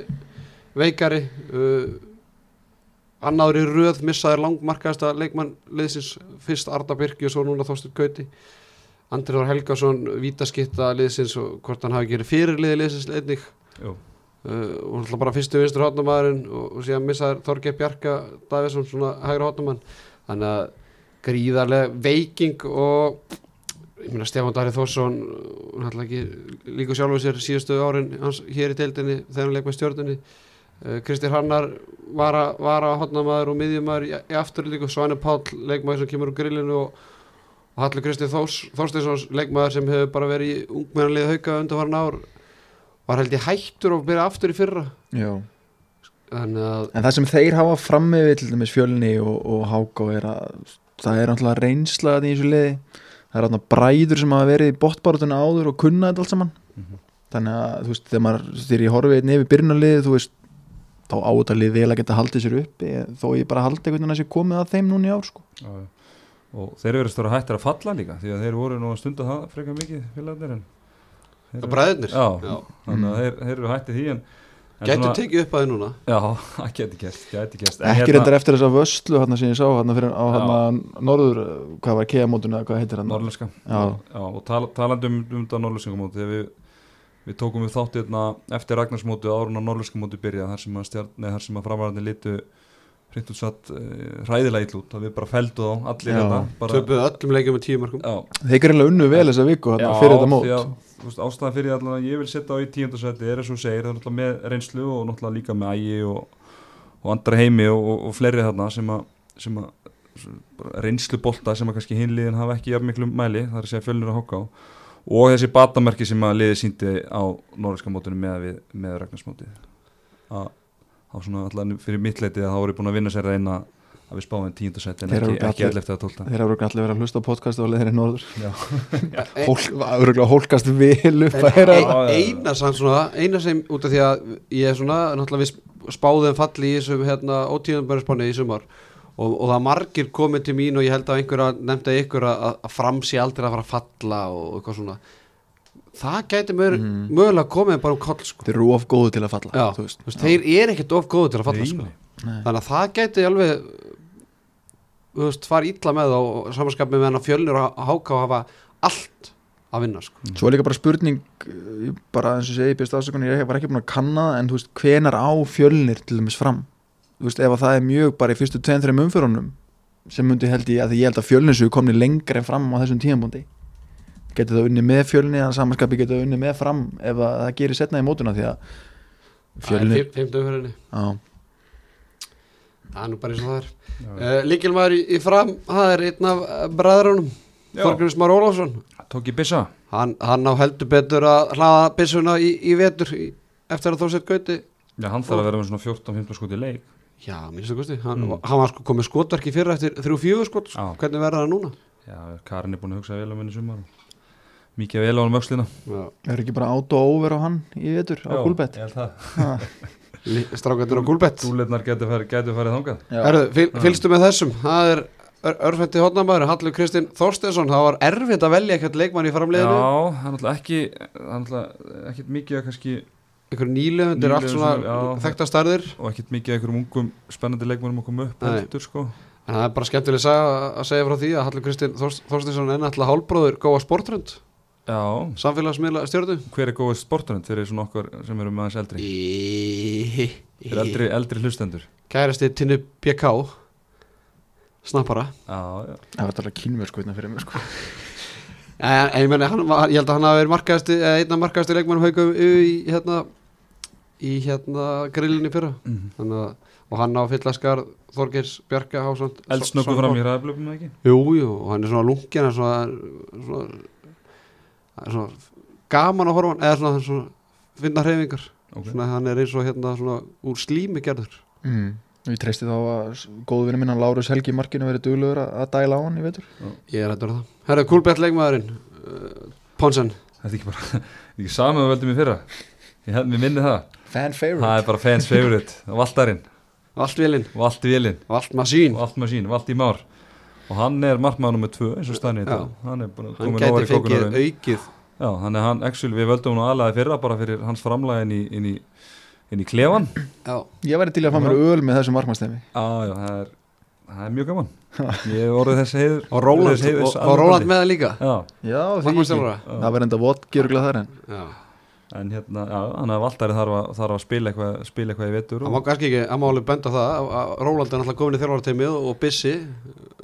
veikari uh, annaður í röð missaði langmarkaðasta leikmann liðsins fyrst Arda Birki og svo núna Þorstur Gauti. Andri Þór Helgason vítaskitta liðsins og hvort hann hafi gerið fyrirliði liðsins einnig. Jú. uh, og alltaf bara fyrstu vinstur hotnamaðurinn og, og síðan missaði Þorgeir Bjarka Davidsson svona hægra hotnamann þannig að gríðarlega veiking og ég meina Stefán Dari Þórsson hann ætla ekki líka sjálfur sér síðustu árin hans hér í deildinni þegar hann leik með stjórnunni uh, Kristir Hannar var að, var að hotnamaður og miðjumæður í, í afturlíku Svæni Páll leikmaður sem kemur úr grillinu og, og Hallur Kristir Þórs, Þorsteinsson leikmaður sem hefur bara verið í ungmennanlið hauka undanvarn ár var held ég hættur og byrja aftur í fyrra Já. þannig að En það sem þeir hafa frammi við til dæmis fjölni og, og háká er að það er náttúrulega reynslaðat í þessu liði það er náttúrulega bræður sem hafa verið í botbárutuna áður og kunna þetta allt saman Mhm. þannig að þú veist, þegar maður þegar ég horfið einn yfir byrjunarliði þú veist, þá átalið vel að geta haldið sér uppi þó ég bara haldi einhvern veginn að sé komið að þeim núna í ár sko. Já, já. og þeir eru verið stóra hættir að falla líka því að þeir voru nú að stunda það frekar mikið félagarnir en þeir eru- bræðurnir já, Já. þannig að þeir, þeir eru hættið því en, gætu tekið upp að þið núna já, það geti gæst, geti gæst ekki hérna, reyndar eftir þessa vöslu hérna sem ég sá hérna fyrir á hérna norður, hvað var keamótuna, hvað heitir hann Norrlenska Já. og tal, talandi um, þetta Norrlenskingamóti þegar við, við tókum við þáttið hérna, eftir Ragnarsmóti árun á Norrlenskamóti byrja þar sem að, að framvarandi litu hreint út satt uh, hræðilega illa út. Að við bara feldu þá allir Já. hérna bara, töpuðu öllum leikjum með tíu markum já, þeir greinlega unnu vel þessa viku hérna, fyrir þetta mót. að, veist, ástæðan fyrir allan að ég vil setja á í tíundasæti er eins og þú segir, það er náttúrulega með reynslu og náttúrulega líka með ægi og, og andra heimi og, og, og fleiri þarna sem að, sem að reynslu bolta sem að kannski hinliðin hafa ekki jafn miklu mæli, það er að segja fjölnir að hokka á og þessi batamerki sem að liði síndi á norðurska mótinu með, við, með Ragnarsmótið að þá svona allan fyrir mitt leiti að þá voru búin að vinna sér reyna að við spáum en Þeir ekki, eru ekki allir- 11. að 12. þeir örugglega allir verið að hlusta á podcast og leðir í norður Hólk, hólkast vel upp En að já. eina sann svona, eina sem út af því að ég er svona, náttúrulega við spáðum falli í þessum hérna ótíðanbærispanni í sumar og, og það margir komið til mín og ég held að einhverja nefndi að ykkur að, að framsi aldrei að fara að falla og eitthvað svona það gæti mögulega komið bara um koll sko. þeir eru of góðu til að falla Já, þú veist. veist, þeir eru ekkert of góðu til að falla sko. þannig að það gæti alveg þú veist, fara illa með og samanskap með hennar fjölnir og háká hafa allt að vinna sko. Svo er líka bara spurning eh, bara eins og segi, ég var ekki búin að kanna en þú veist, hvenar á fjölnir til dæmis fram veist, ef að það er mjög bara í fyrstu 2-3 umfyrunum sem myndi held ég að því ég held að fjölnir séu komni lengra en fram á þessum tíðanbúndi getur það unni með fjölnir en samanskapi getur það unni með fram ef að það gerir setna í mótuna því að já, Það er nú bara eins og það er. Uh, Líkilmaður í, í fram, það er einn af bræðrunum, Já. Þorgrins Már Ólafsson. tók ég byssa Hann, hann á heldur betur að hlaða byssuna í, í vetur í, eftir að þó sett gauti. Já, hann þarf að vera með svona 14-15 skot í leik Já, minnstu kosti. Hann, Mm. hann var sko komið skotverki fyrir eftir þrjú fjögur skot. Já. Hvernig verður það núna? Já, Karin er búin að hugsa vel um henni í sumar Mikið vel á hann vöxlina Já. er ekki bara át og over á hann í vetur á gulbett Ég held það Strákandur á gulbett. Dúleitnar getur farið, farið þangað Já. Já. fylgstu með þessum. Það er örfætti hodnamæður, Hallur Kristinn Þorstensson, það var erfitt að velja eitthvað leikmann í Já, framleiðinu, það er náttúrulega ekki það er náttúrulega ekkert mikið að kannski einhver nýlegundir, allt svona sem- já. þekkta starðir, og ekkert mikið einhverjum ungum spennandi leikmannum að koma upp heldur sko. En það er bara skemmtileg saga að segja frá því að Hallur Kristinn Þorst- Þorstensson er náttúrulega hálbróður góða sportrönd, Já, samfélagsmiðla stjórnu. hver er góðið sporturinn fyrir svona okkur sem eru með aðeins eldri? Í... fyrir eldri, eldri hlustendur. Kærasti Tinnu BK, snappara. Já, já, Það var sko hérna fyrir mig sko. En, en ég, meni, hann, var- ég held að hann hafi verið markaðasti, eða einna markaðasti leikmannum haugum í hérna, í hérna grillinni fyrra. Mhm. Þannig að, og hann á fyllaskar Þorgeirs Bjarka Hásvand. eldsnöggu fram í ræðablöfum ekki Jú, jú, og hann er svona lungin, hann er svona, svona, það er svona gaman að horfa á hann, eða svona, svona finna hreyfingar. okay. Svona, hann er eins og hérna svona úr slími gerður. mm. Ég treysti þá að góðu vinnu minna Lárus Helgi í markinu verið duglegur að að dæla á hann í vetur Ég er hættur að það. Herra, Kúlbjart leikmaðurinn, uh, Ponsen. Þetta er ekki bara, þetta er ekki samið að veldum í fyrra Ég held mér minni það Fan Það favorite er bara fans favorite. Og alltarinn Allt vilinn, og allt í vilinn allt masín. og með í hann er markmaður nummer 2 eins og stannir Já. þetta hann er búin að Hann koma nóvar gæti í kókunar fengið aukið. Já, hann er hann, actually, við völdum hann aðlaði fyrra bara fyrir hans framlæði inn í, inn í, inn í klefan Já, Ég væri til í að fá mér öl með þessum markmannstemi Já, já, það er, það er mjög gaman. Ég hef orðið þessi heiður og Róland, og, og Róland með það líka. Já, Já, því. Það verði enda geruglega þar en Já. En hérna, já, hann er alltaf þarf, að- þarf að spila eitthvað, spila eitthvað í vetur Það má kannski ekki, hann má alveg benda það að- að Róland er náttúrulega komin í þjálfarteimið og Bissi,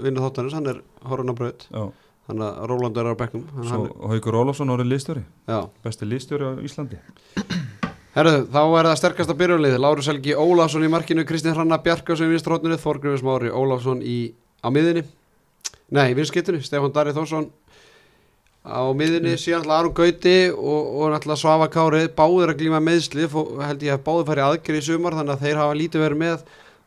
vinnur þáttanins, hann er horfinn á Já, þannig að Róland er á bekknum hann, svo hann, Haukur Ólafsson orðið liðstjóri Já, Besti liðstjóri á Íslandi. Herru, þá er það sterkasta byrjunlið Lárus Helgi Ólafsson í markinu, Kristinn Hranna Bjarkarsson í vinstrótninu, Þorgrifis Mári Ólafsson í, á miðinni Nei, í vinstskiptinu, Stefán Dari Þórsson á miðinni, síðan alltaf Aron Gauti og, og náttúrulega Svafa Kári báðir að glíma meðsli, held ég að báðir færi aðgerð í sumar, þannig að þeir hafa lítið verið með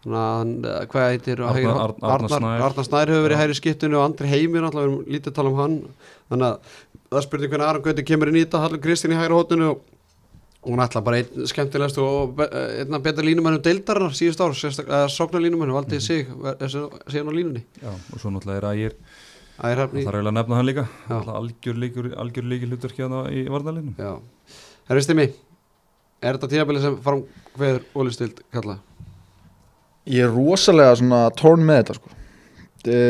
þannig að eh, hvað heitir Arnar- Arnar- Arnar Snær. Hefur verið Já. hægri skiptinu og Andri Heimir náttúrulega við erum lítið tala um hann þannig að það spurning hvernig Aron Gauti kemur inn í þetta Hallur Kristinn í hægri hótinu og og hún ætla bara einn skemmtilegast og be- einna betra línumennum deildarinnar síðust ár, sérstaklega sóknar línumennum Mhm. valdið sig, þessu- síðan á línunni Já, og svo náttúrulega er Ægir Það er þarf eiginlega að nefna hann líka. Algjör líkur hlutverki hérna í varnalinu Já, herri Stimmi Er þetta tíðabilið sem fram hverður ólistild kalla? Ég er rosalega svona torn með þetta sko. E,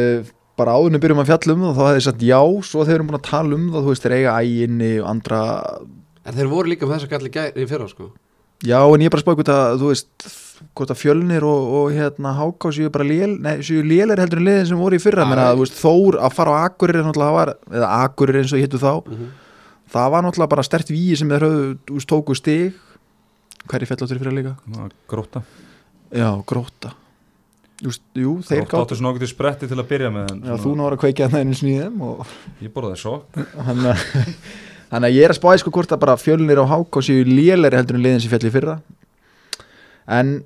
Bara áðurinn byrjum að fjalla um það þá hefði ég sagt já, svo þeir eru búin að tala um það þú veist, þeir eiga æginni og andra En þeir voru líka með þess að gæri í fyrra sko. Já, en ég er bara að spá hvort að, þú veist, hvort að fjölnir og, og hérna háká séu bara lél, nei, séu lélir heldur en liðin sem voru í fyrra, menn að, ég- þú veist, Þór að fara á Akurir, náttúrulega það var, eða Akurir eins og hittu þá, mm -hmm. það var náttúrulega bara stert víi sem þeir höfðu, þú veist, tóku stig, hverju fell áttur í fyrra líka? Gróta Já, gróta. Veist, jú, þeir Gróta áttu gáttu, svona okkur til spretti til að byrja með en já, þú náður að kveikja það einu sníðum og Ég borðaði svo hann að, þannig að ég er að spáði sko hvort að bara fjölnir á háká séu lélir heldur en liðin sem fell í fyrra, en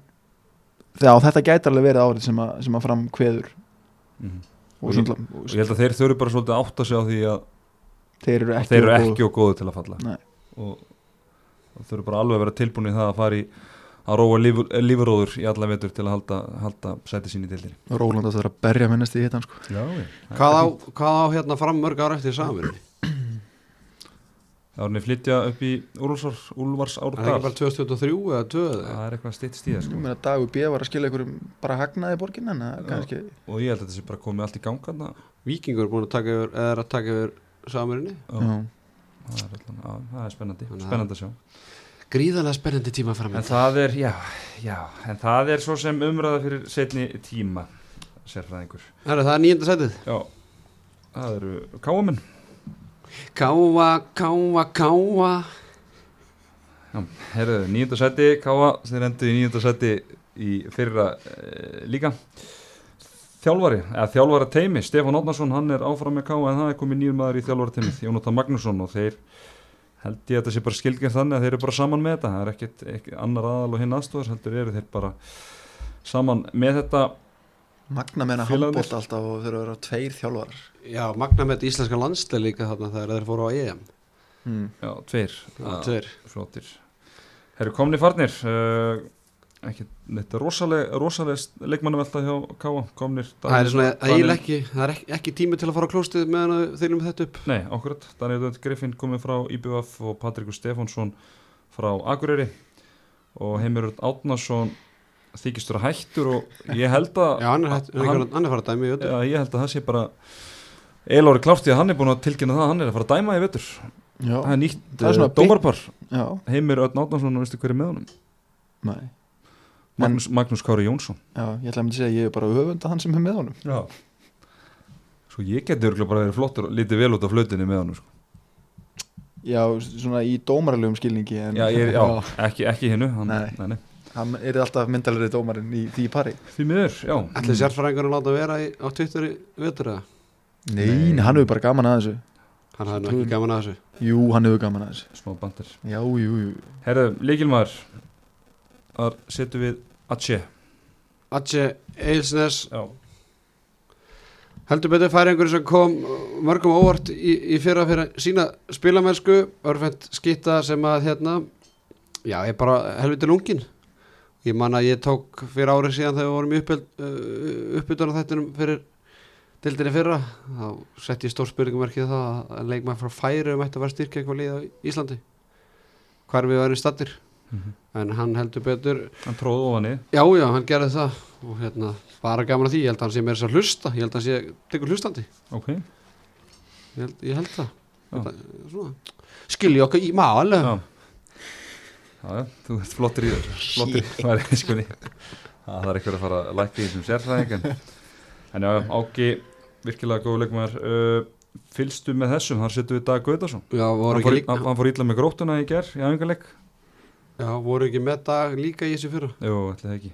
Já, þetta gæti alveg verið árið sem að, sem að fram kveður Mhm. og, Og og, ég- og ég held að þeir þurfi bara svolítið að átta sig á því að þeir eru að ekki, þeir eru góð- ekki og góðu til að falla Nei. og, og þurfi bara alveg að vera tilbúin í það að fara í að róa lífur, lífuróður í alla vetur til að halda, halda sæti sín í dildinni Róland að það er að berja minnast í hittan sko. Hvað, á, hvað á hérna fram mörg ára eftir saminni? Það er niður flytja upp í Úlfars, Úlfars Er það ekki árdal bara 2023 eða 2 eða? Það er eitthvað stitt stíða Ég sko. meina Dagur B. var að skilja einhverjum bara hagnaði í borgin en það er Já. kannski og ég held að þetta sé bara komið allt í ganga þarna. Víkingur er búin að taka yfir, eða er að taka yfir Já. það er, það er spennandi spennandi að sjá Gríðarlega spennandi tíma fram En það er, já, já en það er svo sem umræða fyrir setni tíma sérfræðingur það er nýjönda setið Já, það eru káamenn Káa, káa, káa. Herðu, nýjönda seti, káa þeir endur í nýjönda seti í fyrra e, líka. Þjálfari, eða þjálfara teimi Stefán Odnarsson, hann er áfram með káa en það er komið nýjum maður í þjálfara teimið Jónatan Magnússon og þeir held ég að þetta sé bara skilgjörn þannig að þeir eru bara saman með þetta. Það er ekkit annar aðal og hinn aðstofar heldur eru þeir bara saman með þetta Magna meina handbótt alltaf og þeir eru að vera tveir þjálfarar. Já, magna með íslenska landsleik líka þarna þegar þeir fóru á EM. Hmm. Já, tveir. Já, tveir. Flottir. Herru komni farnir. Uh, ekki neitt rosaleg, rosaleg leikmannum alltaf hjá Káa komnir Það er svona, það er ekki, það er ekki, ekki tími til að fara á klóstið meðan að þeir um þetta upp. Nei, akkurat, Daniel Dönd Griffin komið frá IBF og Patrikur Stefánsson frá Akureyri. Og Heimir Örn Þykistur að hættur og ég held að Já, hann er, hætt, hann, hann- er farað að dæmi í öll. Já, ég held að það sé bara eiginlega klárt því að hann er búin að tilkynna það að hann er að fara að dæma í vetur. Já, það er nýtt Það er svona uh, dómarpar já, Heimir Örn Átnason og veistu hverju með honum? Nei. Magnús, Magnús Kári Jónsson. Já, ég ætla að myndi segja að ég er bara öfunda hann sem er með honum. Já. Svo ég geti örgulega bara verið flottur lítið vel út af flautinni með honum sko. Já, svona í dómaralegum skilningi en, já, ég, já, ekki, ekki hinnu hann, Nei. nei, nei. Hann er alltaf myndalari dómarinn í því pari Því miður, já. Ætli sérfræðingarinn láta vera í, á Twitter í vetur eða? Nei, nei, hann hefur bara gaman að þessu. Hann nú ekki gaman að þessu. Jú, hann hefur gaman að þessu. Smá bandir. Já, jú, jú. Herðu, líkilmaður Þar setjum við Atje. Atje Eilsnes. Já. Heldur betur færingur sem kom mörgum óvart í, í fyrra fyrir sína spilamennsku, örfend skitta sem að hérna, já, ég bara helviti lungin. Ég man að ég tók fyrir árið síðan þegar við vorum uppbytun á þettinum fyrir dildinni fyrra, þá sett ég stór spurningumverkið það að leikmann frá færi um ætti að vera styrkja eitthvað lið á Íslandi. Hvar við varum stattir Mhm. en hann heldur betur Hann tróð ofan í. Já, já, hann gerði það. Og hérna, bara gaman að því, ég held að hann sé með þess að hlusta, ég held að hann sé, tekur hlustandi. Ok. Ég held, ég held það. Svona. skilji okkar í mál Já þú ert flottur í þér Flottur, það er skunni Það er eitthvað að fara að lækka í þessum sérfræðing en, en já, Áki virkilega góð leikmaður. Uh, Fylstu með þessum, þar setjum við Dag Guðarsson Já, voru hann líka, hann, fór ítla með gróttuna í ger í æfingarleik já, voru ekki með dag líka í þessu fyrra? Jú, ætli það ekki.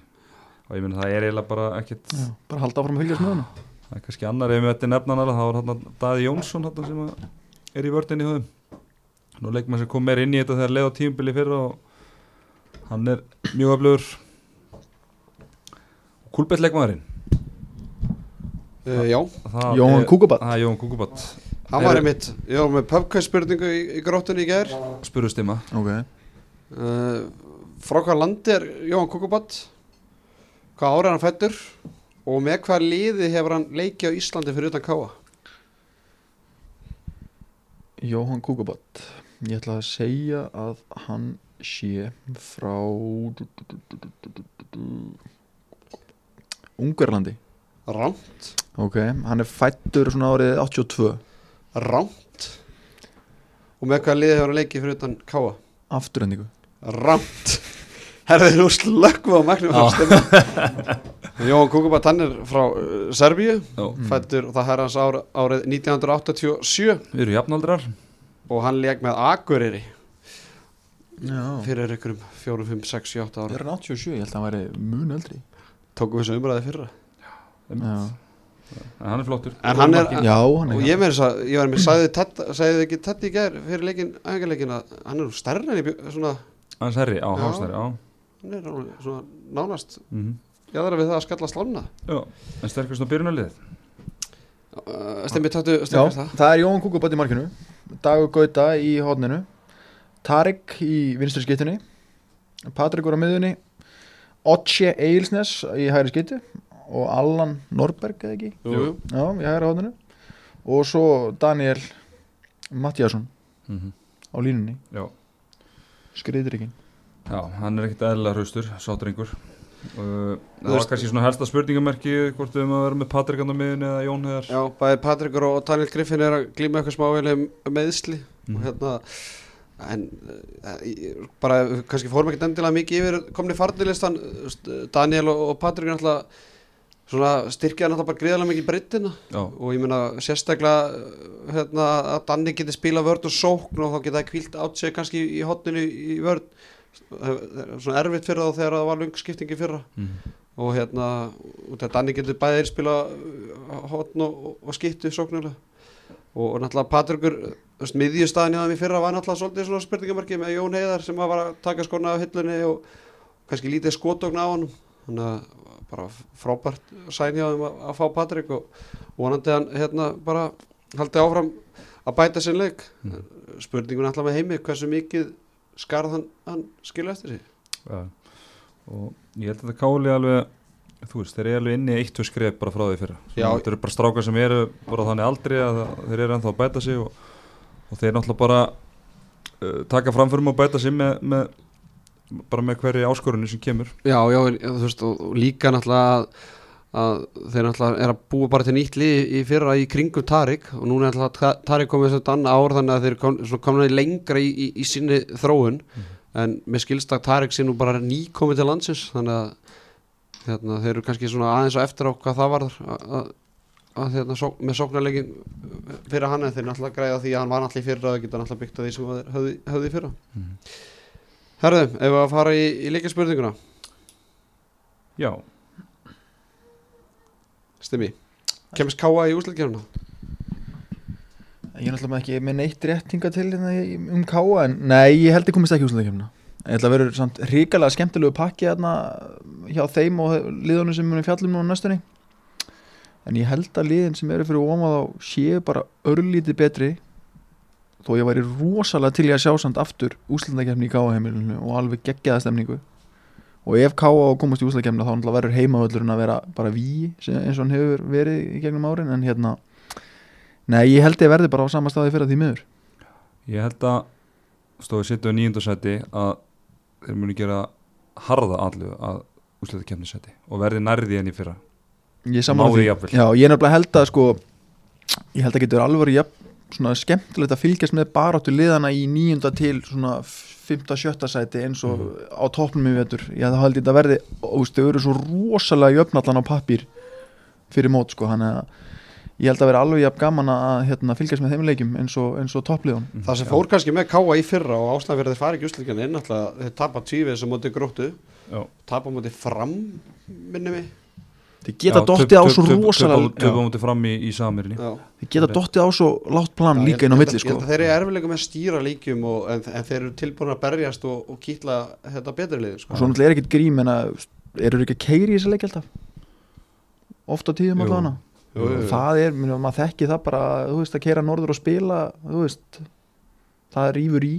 Og ég meina það er eiginlega bara ekkit Já, bara halda áfram að fylgjast með hann Það er kannski annar ef við þetta nefnan alveg þá var hann Daði Jónsson hann sem er í vördinni í höfum Nú leikmann sem kom meir inn í þetta þegar leið á tímubili fyrra og hann er mjög öflugur. Kúlbett leikmaðurinn uh, Já, Það Jóhann er- Kúkubat. Það er Jóhann Kúkubat. Hann var einmitt var með pubquiz-spurningu í, í gróttunni í gær. Spurustima Ok. Uh, frá hvað landi er Jóhann Kukubat hvað ára er hann fættur og með hvað liði hefur hann leikið á Íslandi fyrir utan Káa Jóhann Kúkubat. Ég ætla að segja að hann sé frá Ungarlandi Rámt, Ok, hann er fættur svona árið 82 rámt og með hvað liði hefur hann leikið fyrir utan Káa Afturhendingu Rámt Herði nú slökkum á magnum Já. Jóhann Kukubat hann er frá uh, Serbíu. Já, fættur það er hans ára, árið 1987 við erum jafnaldrar. Og hann leik með Akureyri Já. Fyrir ykkurum 4, 5, 6, 7, 8 ára Er hann 87? Ég held að hann væri mun eldri. Tókum við þessu umræði fyrra? Já, En hann er flottur. En hann er- Já hann og er ég með þess að, ég var með sagði, Ted, sagði ekki Teddy í gær fyrir leikin, æfingarleikin að hann er stærri en í bjó- svona, Hans herri, á, Já. hásnæri, á. Hann er alveg svona nánast mm jáðara við það að skalla slána Já, en sterkast á byrjunarlið uh, Stemmi taktu Já, sterkast það það er Jóhann Kúkubat í markinu Dagur Gauta í hodninu Tarik í vinstri skittunni Patrikur á miðunni Otje Eilsnes í hægri skittu og Allan Norberg eða ekki? Jú, jú. Já, í hægri hodninu og svo Daniel Mattiasson mm á línunni. Já, skriðrikinn Já, hann er ekkert eðlilega hraustur, sátringur uh, Það var kannski svona helsta spurningamerki hvort við um að vera með Patrik annar miðun eða Jón Heðar Já, bæði Patrikur og Daniel Griffin er að glíma eitthvað smávegileg meðsli Mhm. og hérna en ég- bara kannski fórum ekki endilega mikið yfir komni farnilistan Daniel og, og Patrik er náttúrulega svona styrkjaði náttúrulega bara greiðalega mikið breyttina og ég meina sérstaklega uh, hérna, að Danni geti spila vörd og sókn og þá geta það kvílt átt sig kannski í hotninu í vörd svona erfitt fyrir þá þegar það var lung skiptingi fyrra. Mm. og hérna af Danni getur bæðir spila hotn og, og, og skiptu sóknulega og, og náttúrulega Patrikur miðjustæðin hjá þeim í fyrra var náttúrulega svolítið svona spurningamarki með Jón Heiðar sem var að taka skona af hillunni og kannski lítið skotokna á hann þannig að bara frábært sæn hjá þeim að, að fá Patrik og vonandi hann hérna bara haldið áfram að bæta sinn leik. Mm. spurningun alltaf með heimi hversu mikið skarð hann, hann skilja eftir sig? Ja. og ég held að þetta káli alveg þú veist, þeir eru alveg inni eitt og skref bara frá því fyrra. Þetta eru bara strákar sem eru bara þannig aldrei að það- þeir eru ennþá að bæta sig og, og þeir náttúrulega bara uh, taka framförum og bæta sig með, með bara með hverju áskorunni sem kemur. Já, já, þú veist, og, og líka náttúrulega að, að þeir náttúrulega er að búa bara til nýtt lið í fyrra í kringum Tarik. Og núna er náttúrulega Ta- Tarik komið þess að annað ár þannig að þeir kom, komna lengra í, í, í sinni þróun. En með skilstak Tarik sé nú bara nýkomið til landsins þannig að hérna, þeir eru kannski svona aðeins á eftir á hvað það varður að, að, að hérna, sók, með sóknarleikin fyrir hann en þeir náttúrulega græða því að hann var náttúrulega í fyrra og þeir geta náttúrulega byggt á því sem þeir höfðu, höfðu í fyrra. Mhm. Herðu, ef við að fara í, í leikjaspurninguna Já, Stimmi, kemst Káa í úsleikjörna? Ég er náttúrulega ekki með neitt réttinga til hérna í- um káa en nei, ég held ég komist ekki úsleikjumna Ég held að vera samt ríkalega skemmtilegu pakki hérna hjá þeim og liðunum sem munum fjallum nú á næstunni en ég held að liðin sem eru fyrir ómað á séu bara örlítið betri þó ég væri rosalega til ég að sjá samt aftur úsleikjumni í káaheimilinu og alveg geggjaða stemningu. Og ef káa komast í úsleikjumna þá náttúrulega verður heimavöllurinn að vera bara ví eins og hann hefur verið í gegnum árin en hérna Nei, ég held ég verði bara á sama staði fyrir því miður. Ég held að stóði sittu á nýjundasæti að þeir muni gera harða allu að úsleita kemnisæti og verði nærði enn í fyrra Ég því. jafnvel. Já, ég er nefnilega held að sko ég held að getur alveg jafn, svona skemmtilegt að fylgjast með baráttu liðana í nýjunda til svona 5-7 sæti eins og á toppnum í vetur. Ég held að þetta verði, og þau eru svo rosalega jöfnallan á pappír fyrir mót sko, hann að ég held að vera alveg jafn gaman að hérna, fylgjast með þeim leikjum eins og, eins og toppliðun Það sem fór kannski með Káa í fyrra og þeir fara ekki úsleikjörna er náttúrulega þeir tapa tvívið sem móti gróttu. Já. tapa móti fram minni mig þeir geta Já, dottið á svo rosalega á já, móti fram í, í samirinni þeir geta dottið á svo látt plan Já, líka inn á milli sko. Þeir eru erfilega með að stýra líkjum og, en, en þeir eru tilbúin að berjast og, og kýtla þetta betri lið sko. og svo náttúrulega er ekkert grím en að eru ekki að keiri í þessu leik alltaf? Ofta tíðum alltaf hana það er, minna, maður þekki það bara þú veist að keira norður og spila þú veist, það rýfur í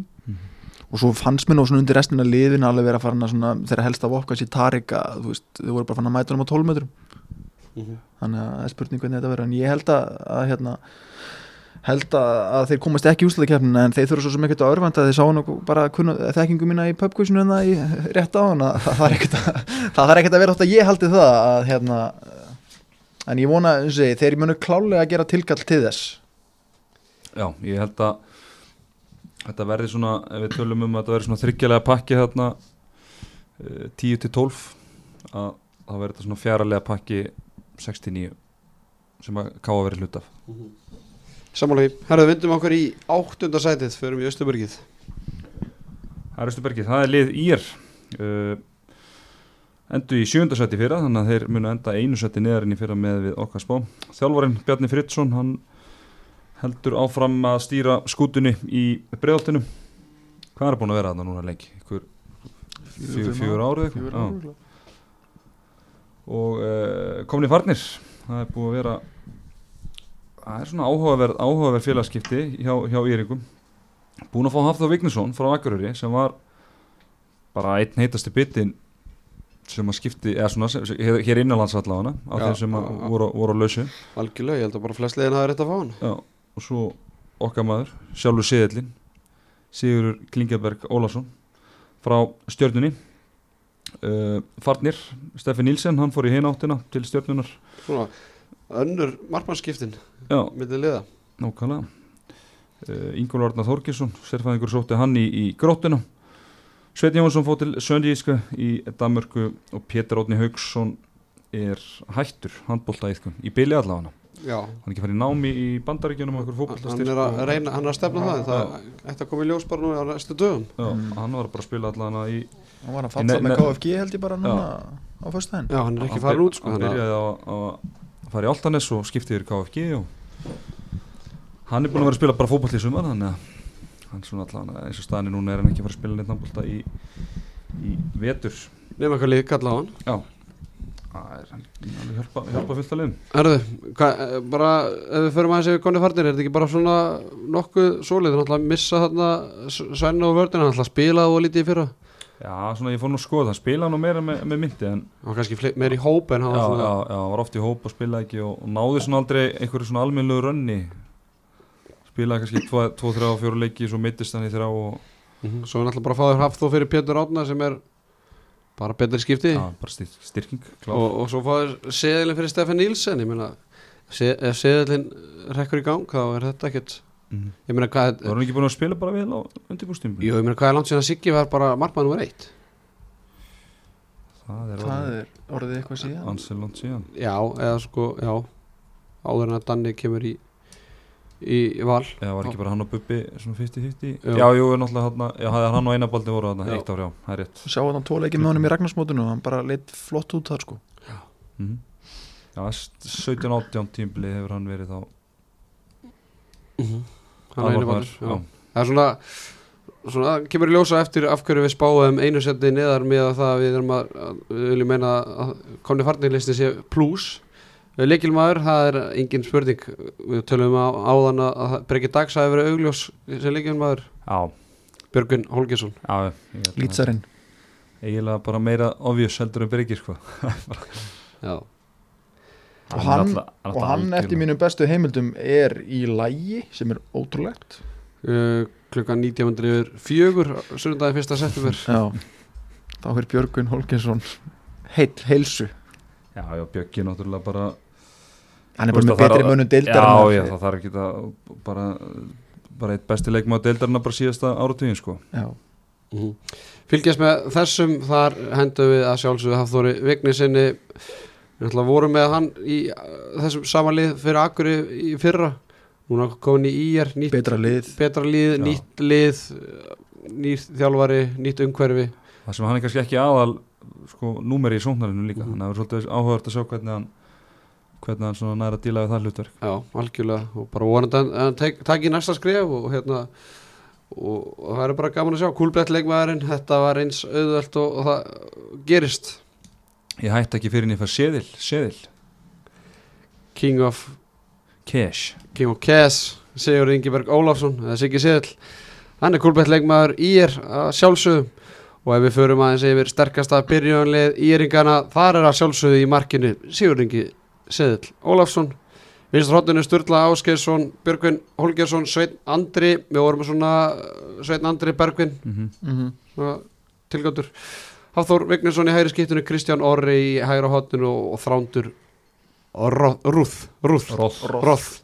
og svo fannst mér nú svona undir restina liðin alveg vera farin að svona þeirra helst af okkar sér Tarika, þú veist, þau voru bara fann að mæta hann á 12 metrum. Mhm. þannig að það er spurning hvernig þetta verður. En ég held að, að hérna held að, að þeir komast ekki í úslutakefnina en þeir þurfa svo sem ekkert að örvanda þeir sáu nú bara kunna, þekkingu mína í pubquizinu en það í rétt á hann það þarf ekkert að, það þarf ekkert að vera átt að ég haldi það að hérna en ég vona, þeir munu klálega að gera tilkall til þess. Já, ég held að þetta verði svona, ef við tölum um að þetta verði svona þryggjalega pakki þarna uh, 10 til 12 að það verði þetta svona fjaralega pakki 69 sem að ká að vera hlut af. Sammála því, herðu vindum okkur í áttunda sætið förum í Östuburgið Það er Östubergi, það er lið ír. Uh, endu í sjöndasæti fyrra þannig að þeir munu enda einu sæti neðarinn í fyrra með við okkar spá. Þjálfarinn Bjarni Fridsson, hann heldur áfram að stýra skútunni í bregðaltinu Hvað er búin að vera þarna núna lengi? Fjögur, árið og uh, komin í farnir. Það er búið að vera það er svona áhugaverð, áhugaverð félagskipti hjá, hjá Íringum búin að fá Hafþór Vignesson frá Akureyri sem var bara einn heitasti bitin sem að skipti, eða svona, sem- hér, innanlands allavega á þeim sem að voru, voru á lausu. Algjörlega, ég held að bara flest liðin hafa rétt að fá hann. Já, og svo okkar maður, sjálfur Seðlin Sigurur Klingjaberg Ólason frá stjörnunni. Uh, Farnir, Steffi Nílsen hann fór í hináttina til stjörnunar Svona, önnur markmannskiptin Já, millir liða. Nákvæmlega. Uh, Ingólfur Arnar Þorkisson sérfæðingur sótti hann í, í gróttuna. Sveit Jónsson fótt til Söndíska í Danmörku og Pétur Ótni Haugsson er hættur handbólta í bili allavega Já, hann er ekki farið í námi í bandaríkjunum hann er að reyna, hann er að stefna það það ætti að koma í ljós bara nú á næstu dögum. Já, Mm. hann var bara að spila allavega í hann var að Í falla ne- með KFG held ég bara núna á Já, hann er ekki byr- út sko hann byrjaði að fara í Altanes og skipti yfir KFG og hann er búin að vera að spila bara fótboll í sumar þannig að hann svona allavega eins og staðinni núna er hann ekki fara að spila neitt náttúrulega í, í vetur. Nefna eitthvað lík kalla á hann. Já það er hann hann hjálpa, hjálpa fullt að liðum. Hvað, eh, bara ef við förum aðeins yfir konni farnir, er þetta ekki bara svona nokkuð sólið, þannig að missa þarna Svenna og vördina, hann ætla að spila og lítið í fyrra. Já, svona ég fór nú að skoða það, spilaði nú meira með, með myndi en og kannski meira í hóp en já, hann var svona já, já, hann var oft í hóp og spilaði ekki og, og náði svona aldrei einhverju svona almennlegu rönni. Spilaði kannski 2, 3 og 4 leiki svo mittist hann í þrjá og Mhm, svo er náttúrulega bara að fá þér haft þó fyrir Pétur Átna sem er bara betri skipti. Já, bara styr, styrking og, og svo fá þér seðilin fyrir Stefan Nílsen ég meina, se, ef seðilin rekkur í gang þá er þetta ekkert Mhm. ég meina hvað Það var hann ekki búin að spila bara vel á undirbúrstímbil Jú, ég meina hvað er langt síðan að Siggi var bara markmann nummer eitt? Það er Það orðið er orðið eitthvað síðan. anselont síðan. Já, eða sko, já. Áður en að Danni kemur í í, val. Já, var ekki bara hann og Bubbi svona 50-50 Jú. Já, jú, er náttúrulega hann Já, það er hann og einabaldi voru hann Já. eitt ár, já, það er rétt. Sjá hann tóleiki með honum í Ragnarsmótinu og hann bara leitt flott út þar sko. Mm Já, 17-18 tímbili hefur hann verið þá. Hann einu aðalmaður, valur já. Það er svona, svona kemur í ljósa eftir af hverju við spáum einu seti neðar með að það að við erum að, að við viljum meina að komni farnirlisti sé plus leikilmaður, það er engin spurning. Við tölum á, áðan að, að Breki Dags hafi verið augljós sem leikilmaður Já, Björgun Holgesson Lýtsarinn. Eiginlega bara meira obvious heldur en Birgir, sko. Já, Og hann, alltaf- og hann eftir mínum bestu heimildum er í lægi sem er ótrúlegt. Uh, klukkan 19 yfir fjögur sunnudagi fyrsta september. Já. Þá er Björgun Holgensson heill, heilsu Já, já, Bjöggi náttúrulega bara Hann er bara með að betri er- mönnum deildar Já, já, það þarf ekki að bara, bara eitt besti leikmaður deildarna bara síðasta áratugin, sko já. mm. Fylgjast með þessum þar hendum við að sjálfsögðu Hafþóri Vignisinni við ætla vorum með hann í uh, þessum samanlið fyrir Akuri í fyrra núna komin í nýtt, Betra lið betra lið, Já. nýtt lið uh, nýtt þjálfari, nýtt umhverfi Það sem hann er kannski ekki aðal sko, númeri í sóknarinu líka. Mhm. þannig að það er svolítið áhugavert að sjá hvernig hann hvernig hann svona næra díla við það hlutverk. Já, algjörlega. Og bara vonandi að hann taki næsta skref og hérna og, og það er bara gaman að sjá. Kúlbrett leikmaðurinn, þetta var eins auðvelt og, og það gerist. Ég hætti ekki fyrir fær seðil, seðil. King of Cash. King of Cass, Sigur Ingeberg Ólafsson eða Siggi Siðl hann er kúlbett leikmaður í er að sjálfsögum og ef við förum aðeins yfir sterkasta byrjunlið í eringana þar er að sjálfsögðu í markinu Sigur Ingi Siðl Ólafsson Vinstur hotninu Sturla Áskeirsson Björgvin Holgersson, Sveinn Andri við vorum svona uh, Sveinn Andri Bergvin. Mm -hmm. mm -hmm. svona tilgöndur Hafþór Vignesson í hægri skiptinu Kristján Orri í hægra hotninu og, og Þrándur Rúð Rúð Rúð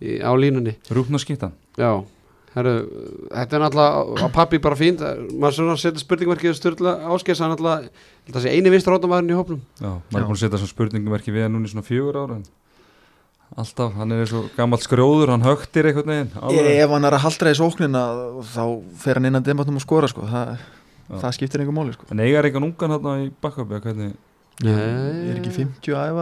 á línunni. Rúknarskittan Já, herru, þetta er náttúrulega á pappi bara fínt, maður svona setur spurningverkið styrla áskers, hann náttúrulega ég held að sé eini vinst rótamæðurinn í hópnum Já, maður er búin að setja svona spurningverki við hann núna í svona fjögur ára en alltaf, hann er eins og gammalt skrjóður hann högtir einhvern veginn alveg. Ef hann er að haldra í sóknina þá fer hann innan dematnum að skora sko. það, Já. það skiptir einhver máli sko. En eiga er einhvern ungan hann í bakkabbi hvernig, Ég er ekki 50 að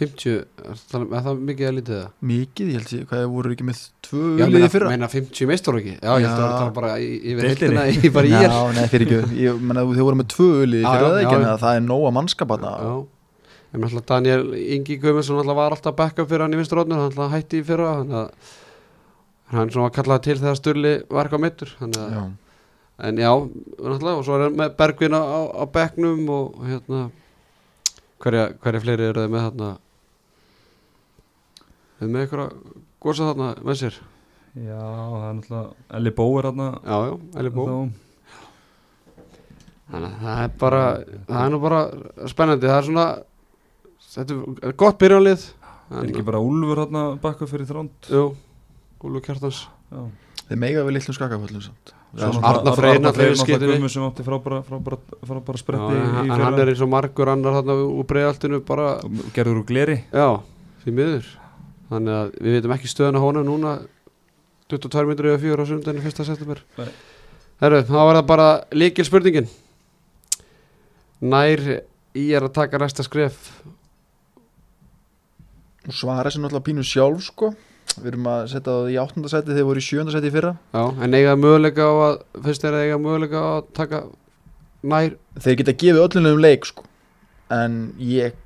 50, er það, er það mikið að lítið það? Mikið, ég held ég, hvað voru ekki með tvö Já, liði fyrra? meina 50 meistur ekki. Já, ég held að Já. það tala bara yfir heildina í bara er Já, nei, fyrir ekki. Ég menna þau voru með tvö liði Já, já, það ekki? já, já. að það er nóga mannskap að Já, en alltaf Daniel Ingi Guðmundsson alltaf var alltaf backup fyrir hann í vinstur rótnum, hann alltaf hætti í fyrra að hann svona kallaði til þegar Sturli var þannig að Já, En já, náttúrulega, og svo er hann með Bergvin á, á, á hérna hverja, hverja fleiri eru þið með þarna er með eitthvað gósa þarna með sér? Já, það er náttúrulega Elli Bó er hann Já, já, Eli Bó. Þannig að það er bara það er nú bara spennandi. Það er svona þetta er gott byrjanlið Er ekki bara Úlfur hann bakka fyrir þránd? Jú, Úlu Kjartans. Já. Þeir mega við litlum skakaföllum samt. Arnar Freyr náttúrulega sem átti frábæra Já, spretti í, en hann er eins og margur annar þarna úr breiðaltinu bara gerður úr gleri. Já, því miður Þannig að við veitum ekki stöðuna hóna núna 22 minnur eða 4 á sundinu 1. september. Nei. Herru, þá var það bara líkil spurningin Nær í er að taka næsta skref? Og svara sér náttúrulega pínu sjálf sko. Við erum að setja það í áttundasæti þegar voru í sjöndasæti í fyrra. Já, en eiga möguleika á að fyrst er að eiga möguleika á að taka nær? Þeir geta gefið öllunum leik sko. En ég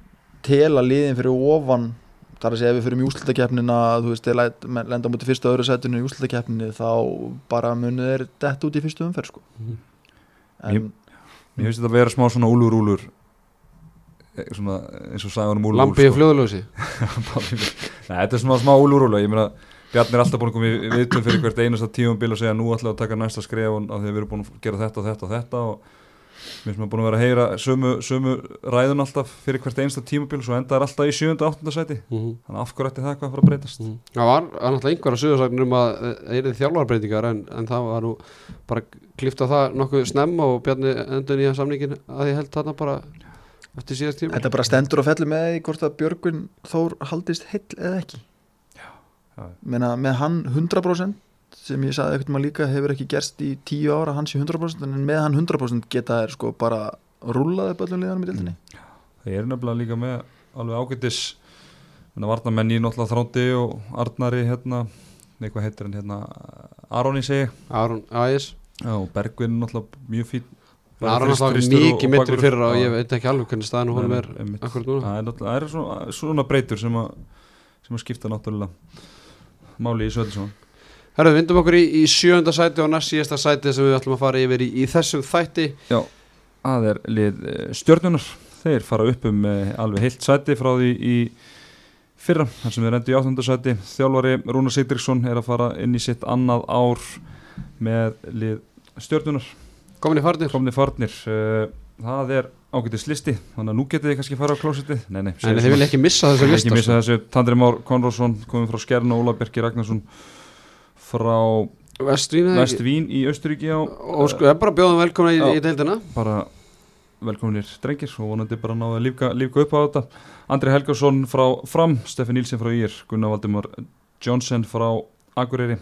tel að liðin fyrir ofan Það er að segja ef við fyrir í úslitakeppnina þú veist, þeir lenda mútið fyrsta og öðru sætinu í úslitakeppninu þá bara munið þeir dett út í fyrstu umferð sko. Mhm. en Mér finnst þetta að vera smá svona úlur úlur eh, svona eins og sagan um úlur Lampi í fljóðlösi Nei, þetta er svona smá úlur úlur Ég meina, Bjarni er alltaf búin að koma í viðtöð fyrir hvert einasta tíumbil og segja nú ætla að taka næsta skref og af því að við erum búin að gera þetta og þetta og þetta og mér finnst maður búin að vera að heyra sömu, sömu ræðun alltaf fyrir hvert einasta tíumbil og svo enda er alltaf í 7. og 8. sæti þannig að af hverju ætti það hvað að fara að breytast Það var var náttúrulega einhverja sögursagnir um að það er þjálfarbreytingar en, en það var nú bara klifta það nokkuð snemma og Bjarni endur nýja samningin að ég held þarna bara eftir síðast tíma þetta bara stendur og fellur með því hvort að Björgvin Þór haldist heill eða ekki já. Meina, með hann 100% sem ég sagði eitthvað líka hefur ekki gerst í 10 ára hans í 100% en með hann 100% geta þær sko bara rúlaði upp öllum liðanum í dildinni Það er nefnilega líka með alveg ágættis varnamenn í náttúrulega þrándi og Arnari hérna, nei hvað heitir hann hérna Aroni segi. Aron Ægis Já, og Bergvin náttúrulega mjög fín Aron er náttúrulega mikið mittur fyrra og ég veit ekki alveg hvernig staðan og honum er akkurat núna. Það er svona, breytur sem að, sem að skipta náttúrulega máli í Söldsson Herðu, við vindum okkur í, í sjönda sæti og næst síðasta sæti sem við ætlum að fara yfir í, í þessum þætti. Já, það er lið eh, stjörnunar þeir fara upp um eh, alveg heilt sæti frá því í fyrra þar sem þeir endur í áttunda sæti. Þjálfari Rúnar Sigdriksson er að fara inn í sitt annað ár með lið stjörnunar Komin í farnir. Komni farnir. Uh, það er ágætis listi þannig að nú getið þið kannski fara á klósitið nei, nei, En þið vil ekki missa vil lista ekki missa sko. þessu. Tandri Már Konradsson komið frá Skjern og Óla Birki Ragnarsson frá Vestvín? Vestvín í Austuríki á Og sko, ég bara bjóða velkomna í, Já. í deildina bara velkominir drengir og vonandi bara náðu að lífka, lífka upp á þetta Andri Helgarsson frá Fram Steffi Nílsen frá Ír Gunnar Valdimar Johnson frá Akureyri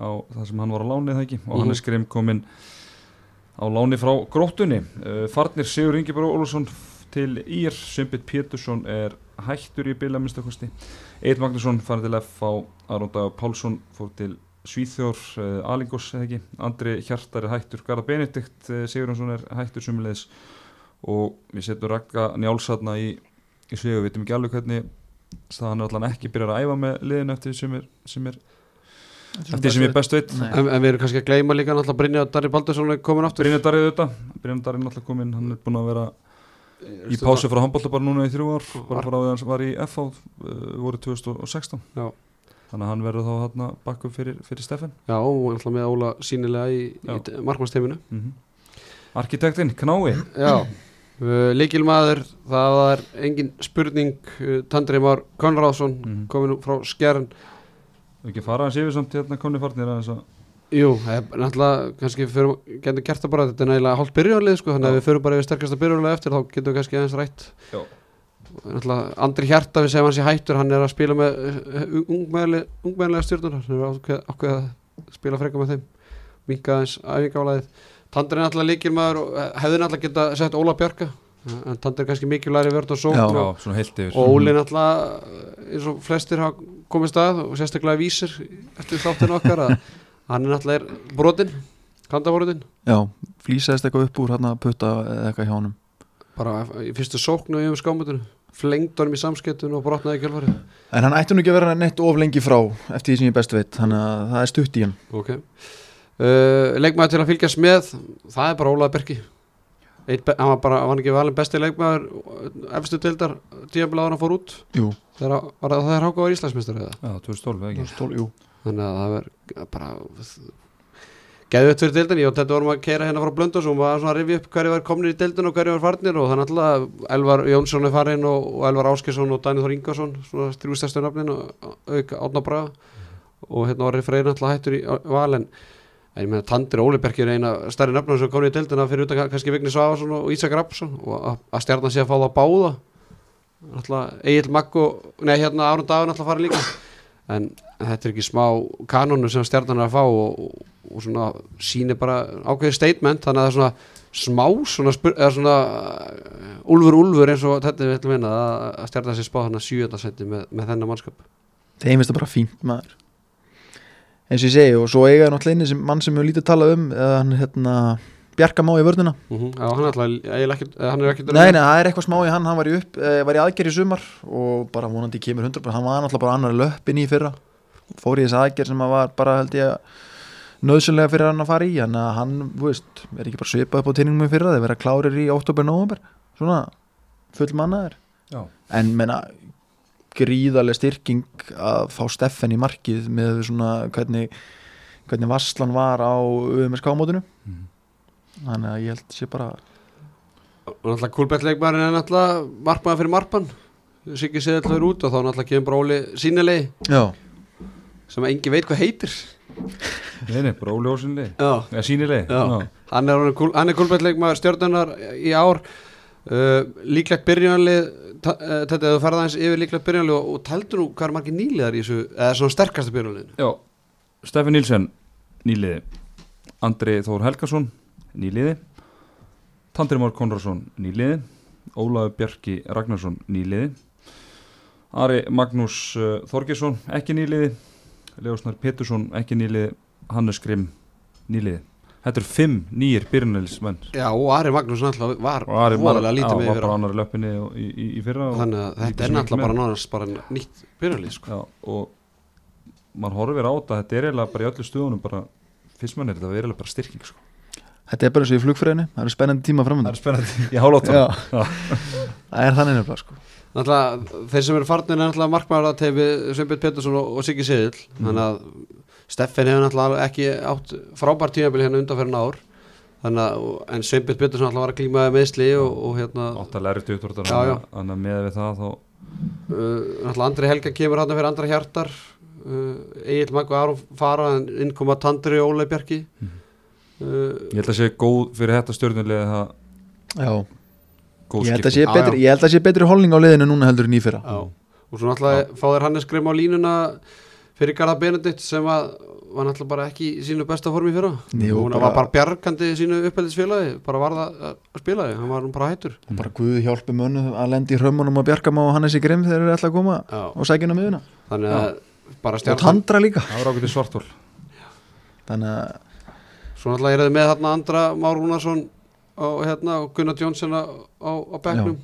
á það sem hann var á láni það ekki og Mhm. hann er skrim kominn á láni frá gróttunni uh, Farnir Sigur Ingeborg Ólfsson til Ír Sumbit Pétursson er hættur í bila minnstakosti Eitt Magnússon farið til F á Aronda Pálsson fór til Svíþjór uh, Alingos eða ekki Andri Hjartar er hættur Garða Benedikt uh, Sigurjónsson er hættur sumulegis og við setjum Ragga Njálsatna í, í svegu, við veitum ekki alveg hvernig það hann er allan ekki byrjar að æfa með liðin eftir sem er, sem er eftir því sem ég best veit. en, en við erum kannski að gleyma líka náttúrulega Brynja Darri Baldursson er komin aftur. Brynjar Darrið auðvitað, Brynjar Darrið er náttúrulega komin hann er búin að vera í pásu frá handbólta bara núna í þrjú ár bara frá því að hann var í FH uh, voru 2016 Já. Þannig að hann verður þá hann bakkum fyrir, fyrir Steffen Já, og náttúrulega með Óla sínilega í, í markmannsteiminu mm Arkitektinn, Knái Já, uh, líkilmaður það var engin spurning uh, Tandri Már Konráðsson Mhm. komin frá Skjern og ekki fara hans yfir samt hérna komni farnir að að Jú, það er náttúrulega kannski getur gert það bara, þetta er nægilega hálft byrjunarlið sko, þannig að Já. við fyrir bara yfir sterkasta byrjunarlið eftir þá getum við kannski aðeins rætt Já. Andri Hjarta við segjum hans í hættur, hann er að spila með uh, ungmæðilega stjórnunar hann er ákveð, að spila freka með þeim. Minka aðeins æfingálaðið Tandri er náttúrulega líkilmaður og eh, hefði náttúrulega geta sett Óla Bjarka en Tandri er kannski mikilvægri vörð og Já. og, og Óli náttúrulega eins og flestir hafa komið stað og sérstaklega vísir eftir þáttinu okkar að hann er náttúrulega er brotinn kandabrotin. Já, flýsaðist eitthvað upp úr hann að putta eða eitthvað hjá honum. Bara í fyrstu sóknu í um skámutinu flengd honum í samskiptun og brotnaði í kjölfarið. En hann ætti nú ekki að vera neitt of lengi frá eftir því sem ég best veit, þannig að það er stutt í hann. Ok. Uh, leikmaður til að fylgjast með það er bara Ólaði Berki hann var bara, hann var ekki valin besti leikmaður efstu tildar tíðanbláður hann fór út? Jú, þegar var það þegar Háka var Íslandsmeistar eða? Já, 2012 eða ekki? Stól, jú. Þannig að það var bara geðvett fyrir deildin, ég og þetta vorum að keira hérna frá Blöndós og maður svona að rifja upp hverju var komnir í deildin og hverju var farnir og þannig að Elvar Jónsson er farin og, og Elvar Áskesson og Daniel Þór Ingarsson svona þrjústæstu nafnin og auka Átna Braga. Og hérna orðið Freyr alltaf hættur í á- val en ég meina Tandir Óliberg er eina stærri nafnum sem komið í deildina fyrir utan ka- kannski Vigni Svafarsson og Ísak Rapsson og að, stjarnan sé að fá það báða. Alltaf Egil Magg og nei hérna Árun Dagin alltaf fara líka. En þetta er ekki smá kanonu sem stjarnan er að fá og, og, svona sýnir bara ákveðið statement þannig að það er svona smá svona, svona uh, úlfur úlfur eins og þetta við ætlum að vinna að, stjarnan sér spá þannig að sjöða seti með, með þennan mannskap. Þeim finnst það bara fínt maður. Eins og ég segi og svo eiga er náttúrulega sem mann sem við lítið talað um eða hann hérna Bjarkamá í vörnina. Mhm, Já, hann er alltaf, eh, hann er ekkert Nei, nei, það er eitthvað smá í hann, hann var í upp eh, var í aðgerð í sumar og bara vonandi kemur 100% hann var náttúrulega bara annar löppin í fyrra fór í þessa aðgerð sem að var bara held ég nöðsynlega fyrir hann að fara í. Hann að hann, þú veist, er ekki bara svipað upp á tinningum í fyrra, þeir vera klárir í oktober november, svona full mannaður Já. en menna gríðarlega styrking að fá Steffen í markið með svona hvernig hvernig Vasslan var á UMSK-mótinu Mhm. þannig að ég held sé bara Og náttúrulega kúlbettleikmarin er náttúrulega markmaður fyrir marpan. Siggi séð alltaf út og þá náttúrulega kemur bara Óli sínilegi já, sem engi veit hvað heitir. Nei, bara Já, Eða sínileg Já. hann er, er kúlbettleikmaður stjórnunar í ár. Uh, líklegt eh, þetta ef þú ferða eins yfir líklegt byrjunarlið og, og tældur nú hvað er margir nýliðar í þessu eða svona sterkasta byrjunarliðinu? Já, Steffi Nílsen nýliði. Andri Þór Helgason nýliði. Tandri Már Konradsson nýliði. Ólaður Bjarki Ragnarsson nýliði. Ari Magnús uh, Þorgesson ekki nýliði Leosnar Petursson ekki nýliði Hannes Grimm nýliði Þetta eru fimm nýjir byrjunarlismenn Já, og Ari Magnús náttúrulega var og Ari voðalega lítið með var yfir bara á. í, í, í þannig að þetta er náttúrulega bara nánast bara nýtt byrjunarlið sko. Og mann horfir á þetta þetta er eiginlega bara í öllu stuðunum bara fyrst mann er þetta eiginlega bara styrking sko. Þetta er bara eins og í flugfræðinu það eru spennandi tíma framöndan er spennandi í hálóttan Já. það er þannig nefnilega sko. Náttúrulega, þeir sem eru farnir er náttúrulega markmaður að teifi Sveinbjörn Pettersson og, og Siggi Siðil þannig að Steffen hefur náttúrulega ekki átt frábært tímabili hérna undanferðin ár. Þannig að, en Sveinbjörn Pettersson náttúrulega var að klímaði meðsli og, og hérna uh, uppdórtar Já, já. þannig að með við það þá náttúrulega Andri Helga kemur hérna fyrir andra hjartar. Uh, Egil Magg og Aron fara en innkoma Tandri og Óla Bjarki. Mhm. Uh, ég held að sé góð fyrir þetta stjórnulega það já, góð ég held að sé Já, betri já. ég held að sé betri holning á liðinu núna heldur en í fyrra. Já, og svo náttúrulega fá þér Hannes Grimm á línuna fyrir Garða Benedikt sem að var náttúrulega bara ekki í sínu besta formi fyrra. Og hún bara- var bara bjargandi í sínu uppeldisfélagi bara var það að spila því, hann var nú bara hættur. Og bara Guð hjálpi mönnu að lendi í hrömmunum og Bjarkama og Hannes í Grimm þegar þeir eru alltaf að koma Já, og sækina miðuna þannig að bara og stjarnan Tandra líka. Það var ákveðið svartól þannig að svo náttúrulega er þið með þarna Andra Már Rúnarsson og, hérna, og Gunnar Jónsson á, á, á bekknum.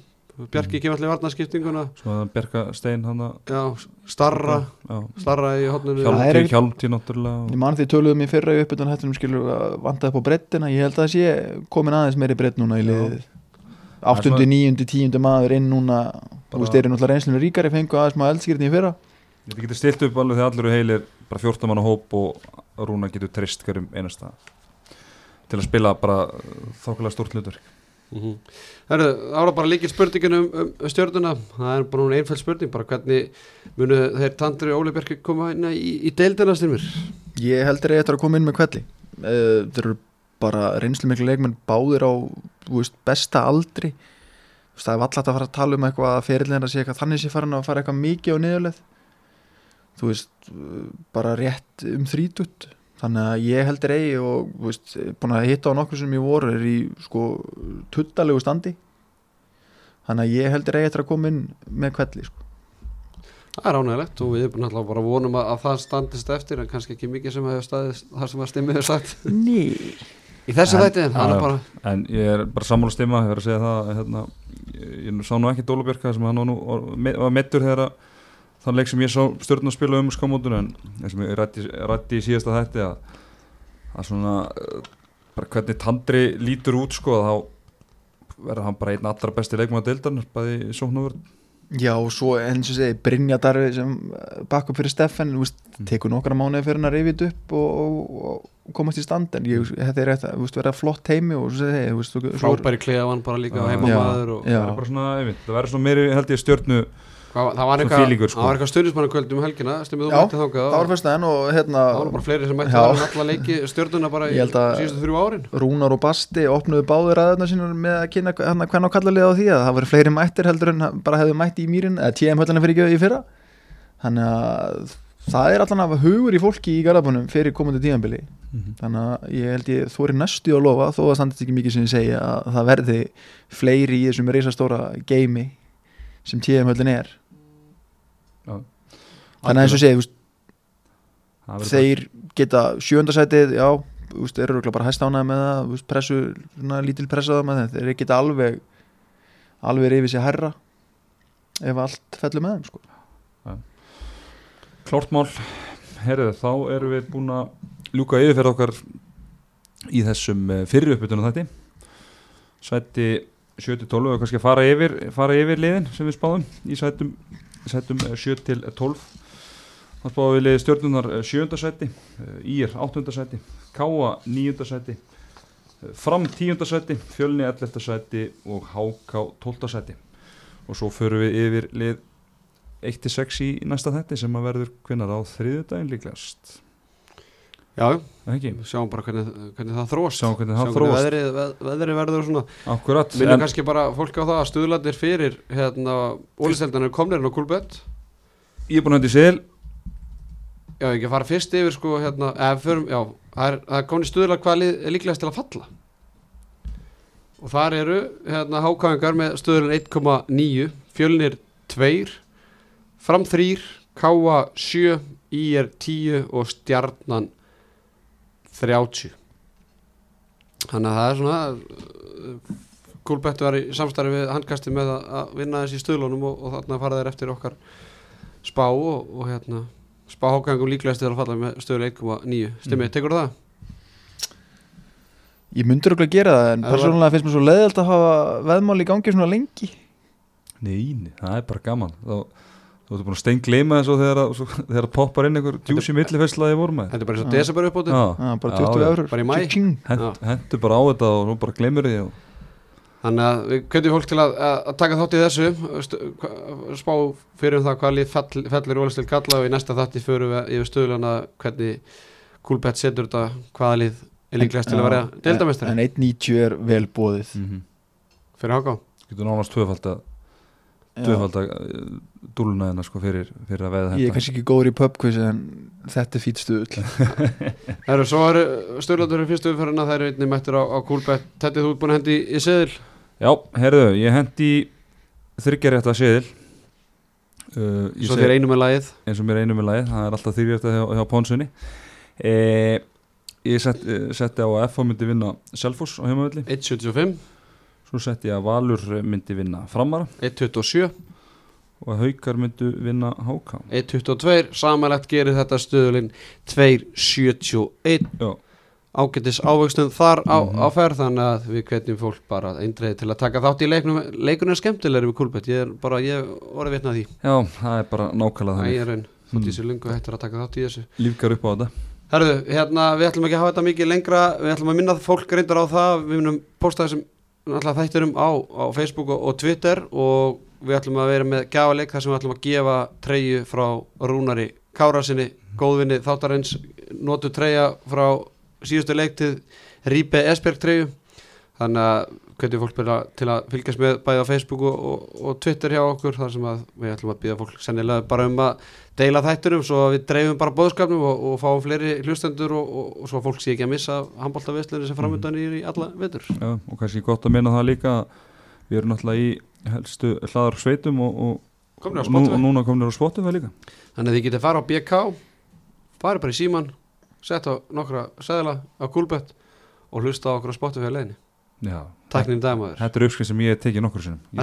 Bjarki kemur allir varnaskiptinguna svo að Berka Stein hann já, starra, já, starra í hotninu Það er hjálmtí, ekkert- hjálmtí náttúrulega ég man því töluðum í fyrra í uppbytun hættunum skilur að vandaði upp á brettina ég held að það sé komin aðeins meiri brett núna í liðið. Það er áttundi, svona- níundi, tíundi maður inn núna. Þú veist, þeir eru náttúrulega reynslinu ríkari fengu aðeins maður eldskýrni í fyrra. Þetta getur stilt upp alveg þegar allir eru heilir bara 14 manna hóp og Rúna getur trist hverjum einasta til að spila bara þokkulega stórt hlutverk. Mm -hmm. Herru, ára bara líkil spurningin um, um stjórnuna það er bara hún einfæld spurning bara hvernig munu þeir Tandri og Óli Bjarki koma inn í, í deildina styrmir? Ég heldur að ég ætla að koma inn með kvelli uh, þeir eru bara reynslu miklu leikmenn báðir á þú veist, besta aldri. Þú veist, það er vallagt að fara að tala um eitthvað að fyrirlega að sé eitthvað þannig sé farin að fara eitthvað mikið á niðurleið. Þú veist, uh, bara rétt um þrítut þannig að ég heldur eigi og veist, búin að hitta á nokkur sem ég voru er í sko tuttalegu standi. Þannig að ég heldur eigi eftir að koma inn með kvelli sko. það er ánægilegt og við erum náttúrulega bara vonum að, að það standist eftir en kannski ekki mikið sem hefur staðist það sem að stimmið hefur sagt. Ný í þessu þætti, en er en ég er bara sammála stimma ég verð að segja það hérna, ég, ég sá nú ekki Dólubjörka sem hann var nú var var meiddur þegar að þann leik sem ég sá stjórn að spila um skamótun en eins og ég rætti, í síðasta þætti að, að svona uh, bara hvernig Tandri lítur út sko þá verður hann bara einn allra besti leikmaður deildarnar bæði sóknarvörð Já, og svo eins og segi Brynja Darfi sem bakk upp fyrir Steffen Mm. tekur nokkra mánuði fyrir hann að reyfið upp og, og, og komast í stand en ég, þetta er rétt að þú veist, vera flott heimi og svo segi, frábæri kleðavann bara líka og Já. heimamaður og það er bara svona, það verður svona meiri held ég stjórnu Hvað, það var eitthvað sko. það var eitthvað stundismannakvöld um helgina stimmið þú mætti þangað það var fyrst aðein og hérna það var bara fleiri sem mætti það var alltaf leiki stjórnuna bara í síðustu þrjú árin. Rúnar og Basti opnuðu báður aðeina sínur með að kynna hérna hvernig á kallalið á því að það voru fleiri mættir heldur en bara hefðu mætt í mýrin eða TM höllina fyrir ekki í fyrra. Þannig að það er allan að hugur í fólki í garðabunum fyrir komandi tíðanbili þannig að ég held ég þóri næstu að lofa þó að standist ekki mikið sem ég segja að það verði fleiri í þessum reisastóra geimi sem TM höllin er þannig að eins og veist, verður þeir geta sjöndasætið, já, úst, eru bara hæst ánæði með það úst, pressu, svona lítil pressaða með það þeir geta alveg alveg rifið sér herra ef allt fellur með þeim sko. Klórtmál, herðu, þá erum við búin að ljúka yfirferð okkar í þessum eh, fyrri uppbytunum þætti. Sætti 7-12 og kannski fara yfir, fara yfir liðin sem við spáðum í sætum, sætum 7-12 þá spáðum við liði stjórnunar 7. sæti Ír 8. sæti Káa 9. sæti Fram 10. sæti Fjölni 11. sæti og Háká 12. sæti og svo förum við yfir lið 1-6 í næsta þetti sem að verður kvinnar á þriðudaginn líklegast Já, ekki, sjáum bara hvernig, hvernig það þróst sjáum hvernig það Sjáum þróast. veðrið, veð, veðrið verður og svona. Akkurat, Minnum en kannski bara fólk á það að stuðlandir fyrir hérna, ólisteldana er komnir inn á Kúlbett ég er búin að hendi sél Já, ekki að fara fyrst yfir sko hérna, eða förum, já, það er, það er komin í stuðla hvað lið er líklegast til að falla. Og þar eru hérna hákáingar með stuðlun 1,9 fjölnir 2 fram 3 káa 7 IR 10 og stjarnan 30 þannig að það er svona Kúlbett var í samstarfi við handkasti með að, að vinna þessi stuðlunum og, og þarna fara þeir eftir okkar spá og, og hérna spá hákæðingum líklegast til að falla með stöðuleg 1,9 Stimmi, Mm. tekur það? ég myndur okkur að gera það en persónulega finnst mér svo leiðilt að hafa veðmál í gangi svona lengi neini, það er bara gaman þá þú ert búin að steingleima þessu þegar, að- svo, þegar að poppar inn einhver djúsi millifestlaði voru með Þetta er bara eins og desember uppbóti Já, ah, bara Já, 20 já. eurur Bara í hent, hendur bara á þetta og nú bara glemur því Þannig að við kveitjum fólk til að, að, að taka þátt í þessu. Spá fyrir um það hvað lið fell, fellir ólistil galla og í næsta þátti fyrir við yfir stöðlana hvernig Kúlbett setur þetta hvaða lið er líklegast til að vera deildamestari en 1.90 er vel bóðið mm fyrir háká tvöfald að að dúluna þennar sko fyrir, fyrir að veða ég er þetta. kannski ekki góður í pubquiz en þetta er fýt stuðl Það eru svo eru stöðlandur í fyrstu umferðina það eru einnig mættur á, á Kúlbett. Þetta þú ert búin að hendi í, seðil. Já, herðu, ég hendi þryggjarétta seðil. Uh, svo fyrir einu með lagið. Eins og mér einum með lagið, það er alltaf þrýrjæfta hjá, hjá Pónsunni e, ég sett, eh, setti á að FH myndi vinna Selfoss á heimavelli. 1.75, svo setti ég að Valur myndi vinna Framara. 1.27 og að Haukar myndi vinna HK 1.22, samanlegt gerir þetta stöðulinn 2.71 já, ágætis ávöxtum þar á, Mhm. á ferð þannig að við hvetjum fólk bara eindreið til að taka þátt í leiknum. Leikunum er skemmtilegri við Kúlbett ég er bara, ég voru að vitna því. Já, það er bara nákvæmlega það þannig er raun, þótt Mm. í sér lungu hættur að taka þátt í þessu. Lífgar upp á þetta. Herðu, hérna, við ætlum ekki að hafa þetta mikið lengra. Við ætlum að minna fólk reyndar á það. Við munum posta þessum alltaf þættirum á, á Facebook og, Twitter og við ætlum að vera með gjafaleik þar sem við ætlum að gefa treyju frá Rúnari Kárasinni, góðvinni þáttarins. Notu treyja frá síðustu leiktið Rípe Esberg treyju. Þannig að hvernig fólk byrja til að fylgjast með bæði á Facebook og, og, Twitter hjá okkur þar sem við ætlum að býða fólk sennilega bara um að deila þætturum svo að við dreifum bara bóðskapnum og, og fáum fleiri hlustendur og, og, og svo að fólk sé ekki að missa handbóltavislunni sem framöndan er í alla vetur. Já, og kannski gott að minna það líka við erum náttúrulega í helstu hlaðar sveitum og, nú, núna komnir á Spotify líka. Þannig að þið getið fara á BK farið bara í síman sett á nokkra seðla á Coolbet og hlusta á okkur á Spotify leginni já, Tæknin dagmaður, þetta er uppskrift sem ég tekið nokkur sinnum. Ég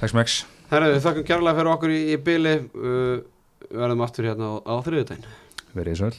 takk smæksið við þakkum kærlega fyrir okkur í, í byli uh, verðum aftur hérna á, á þriðudaginn verið sæl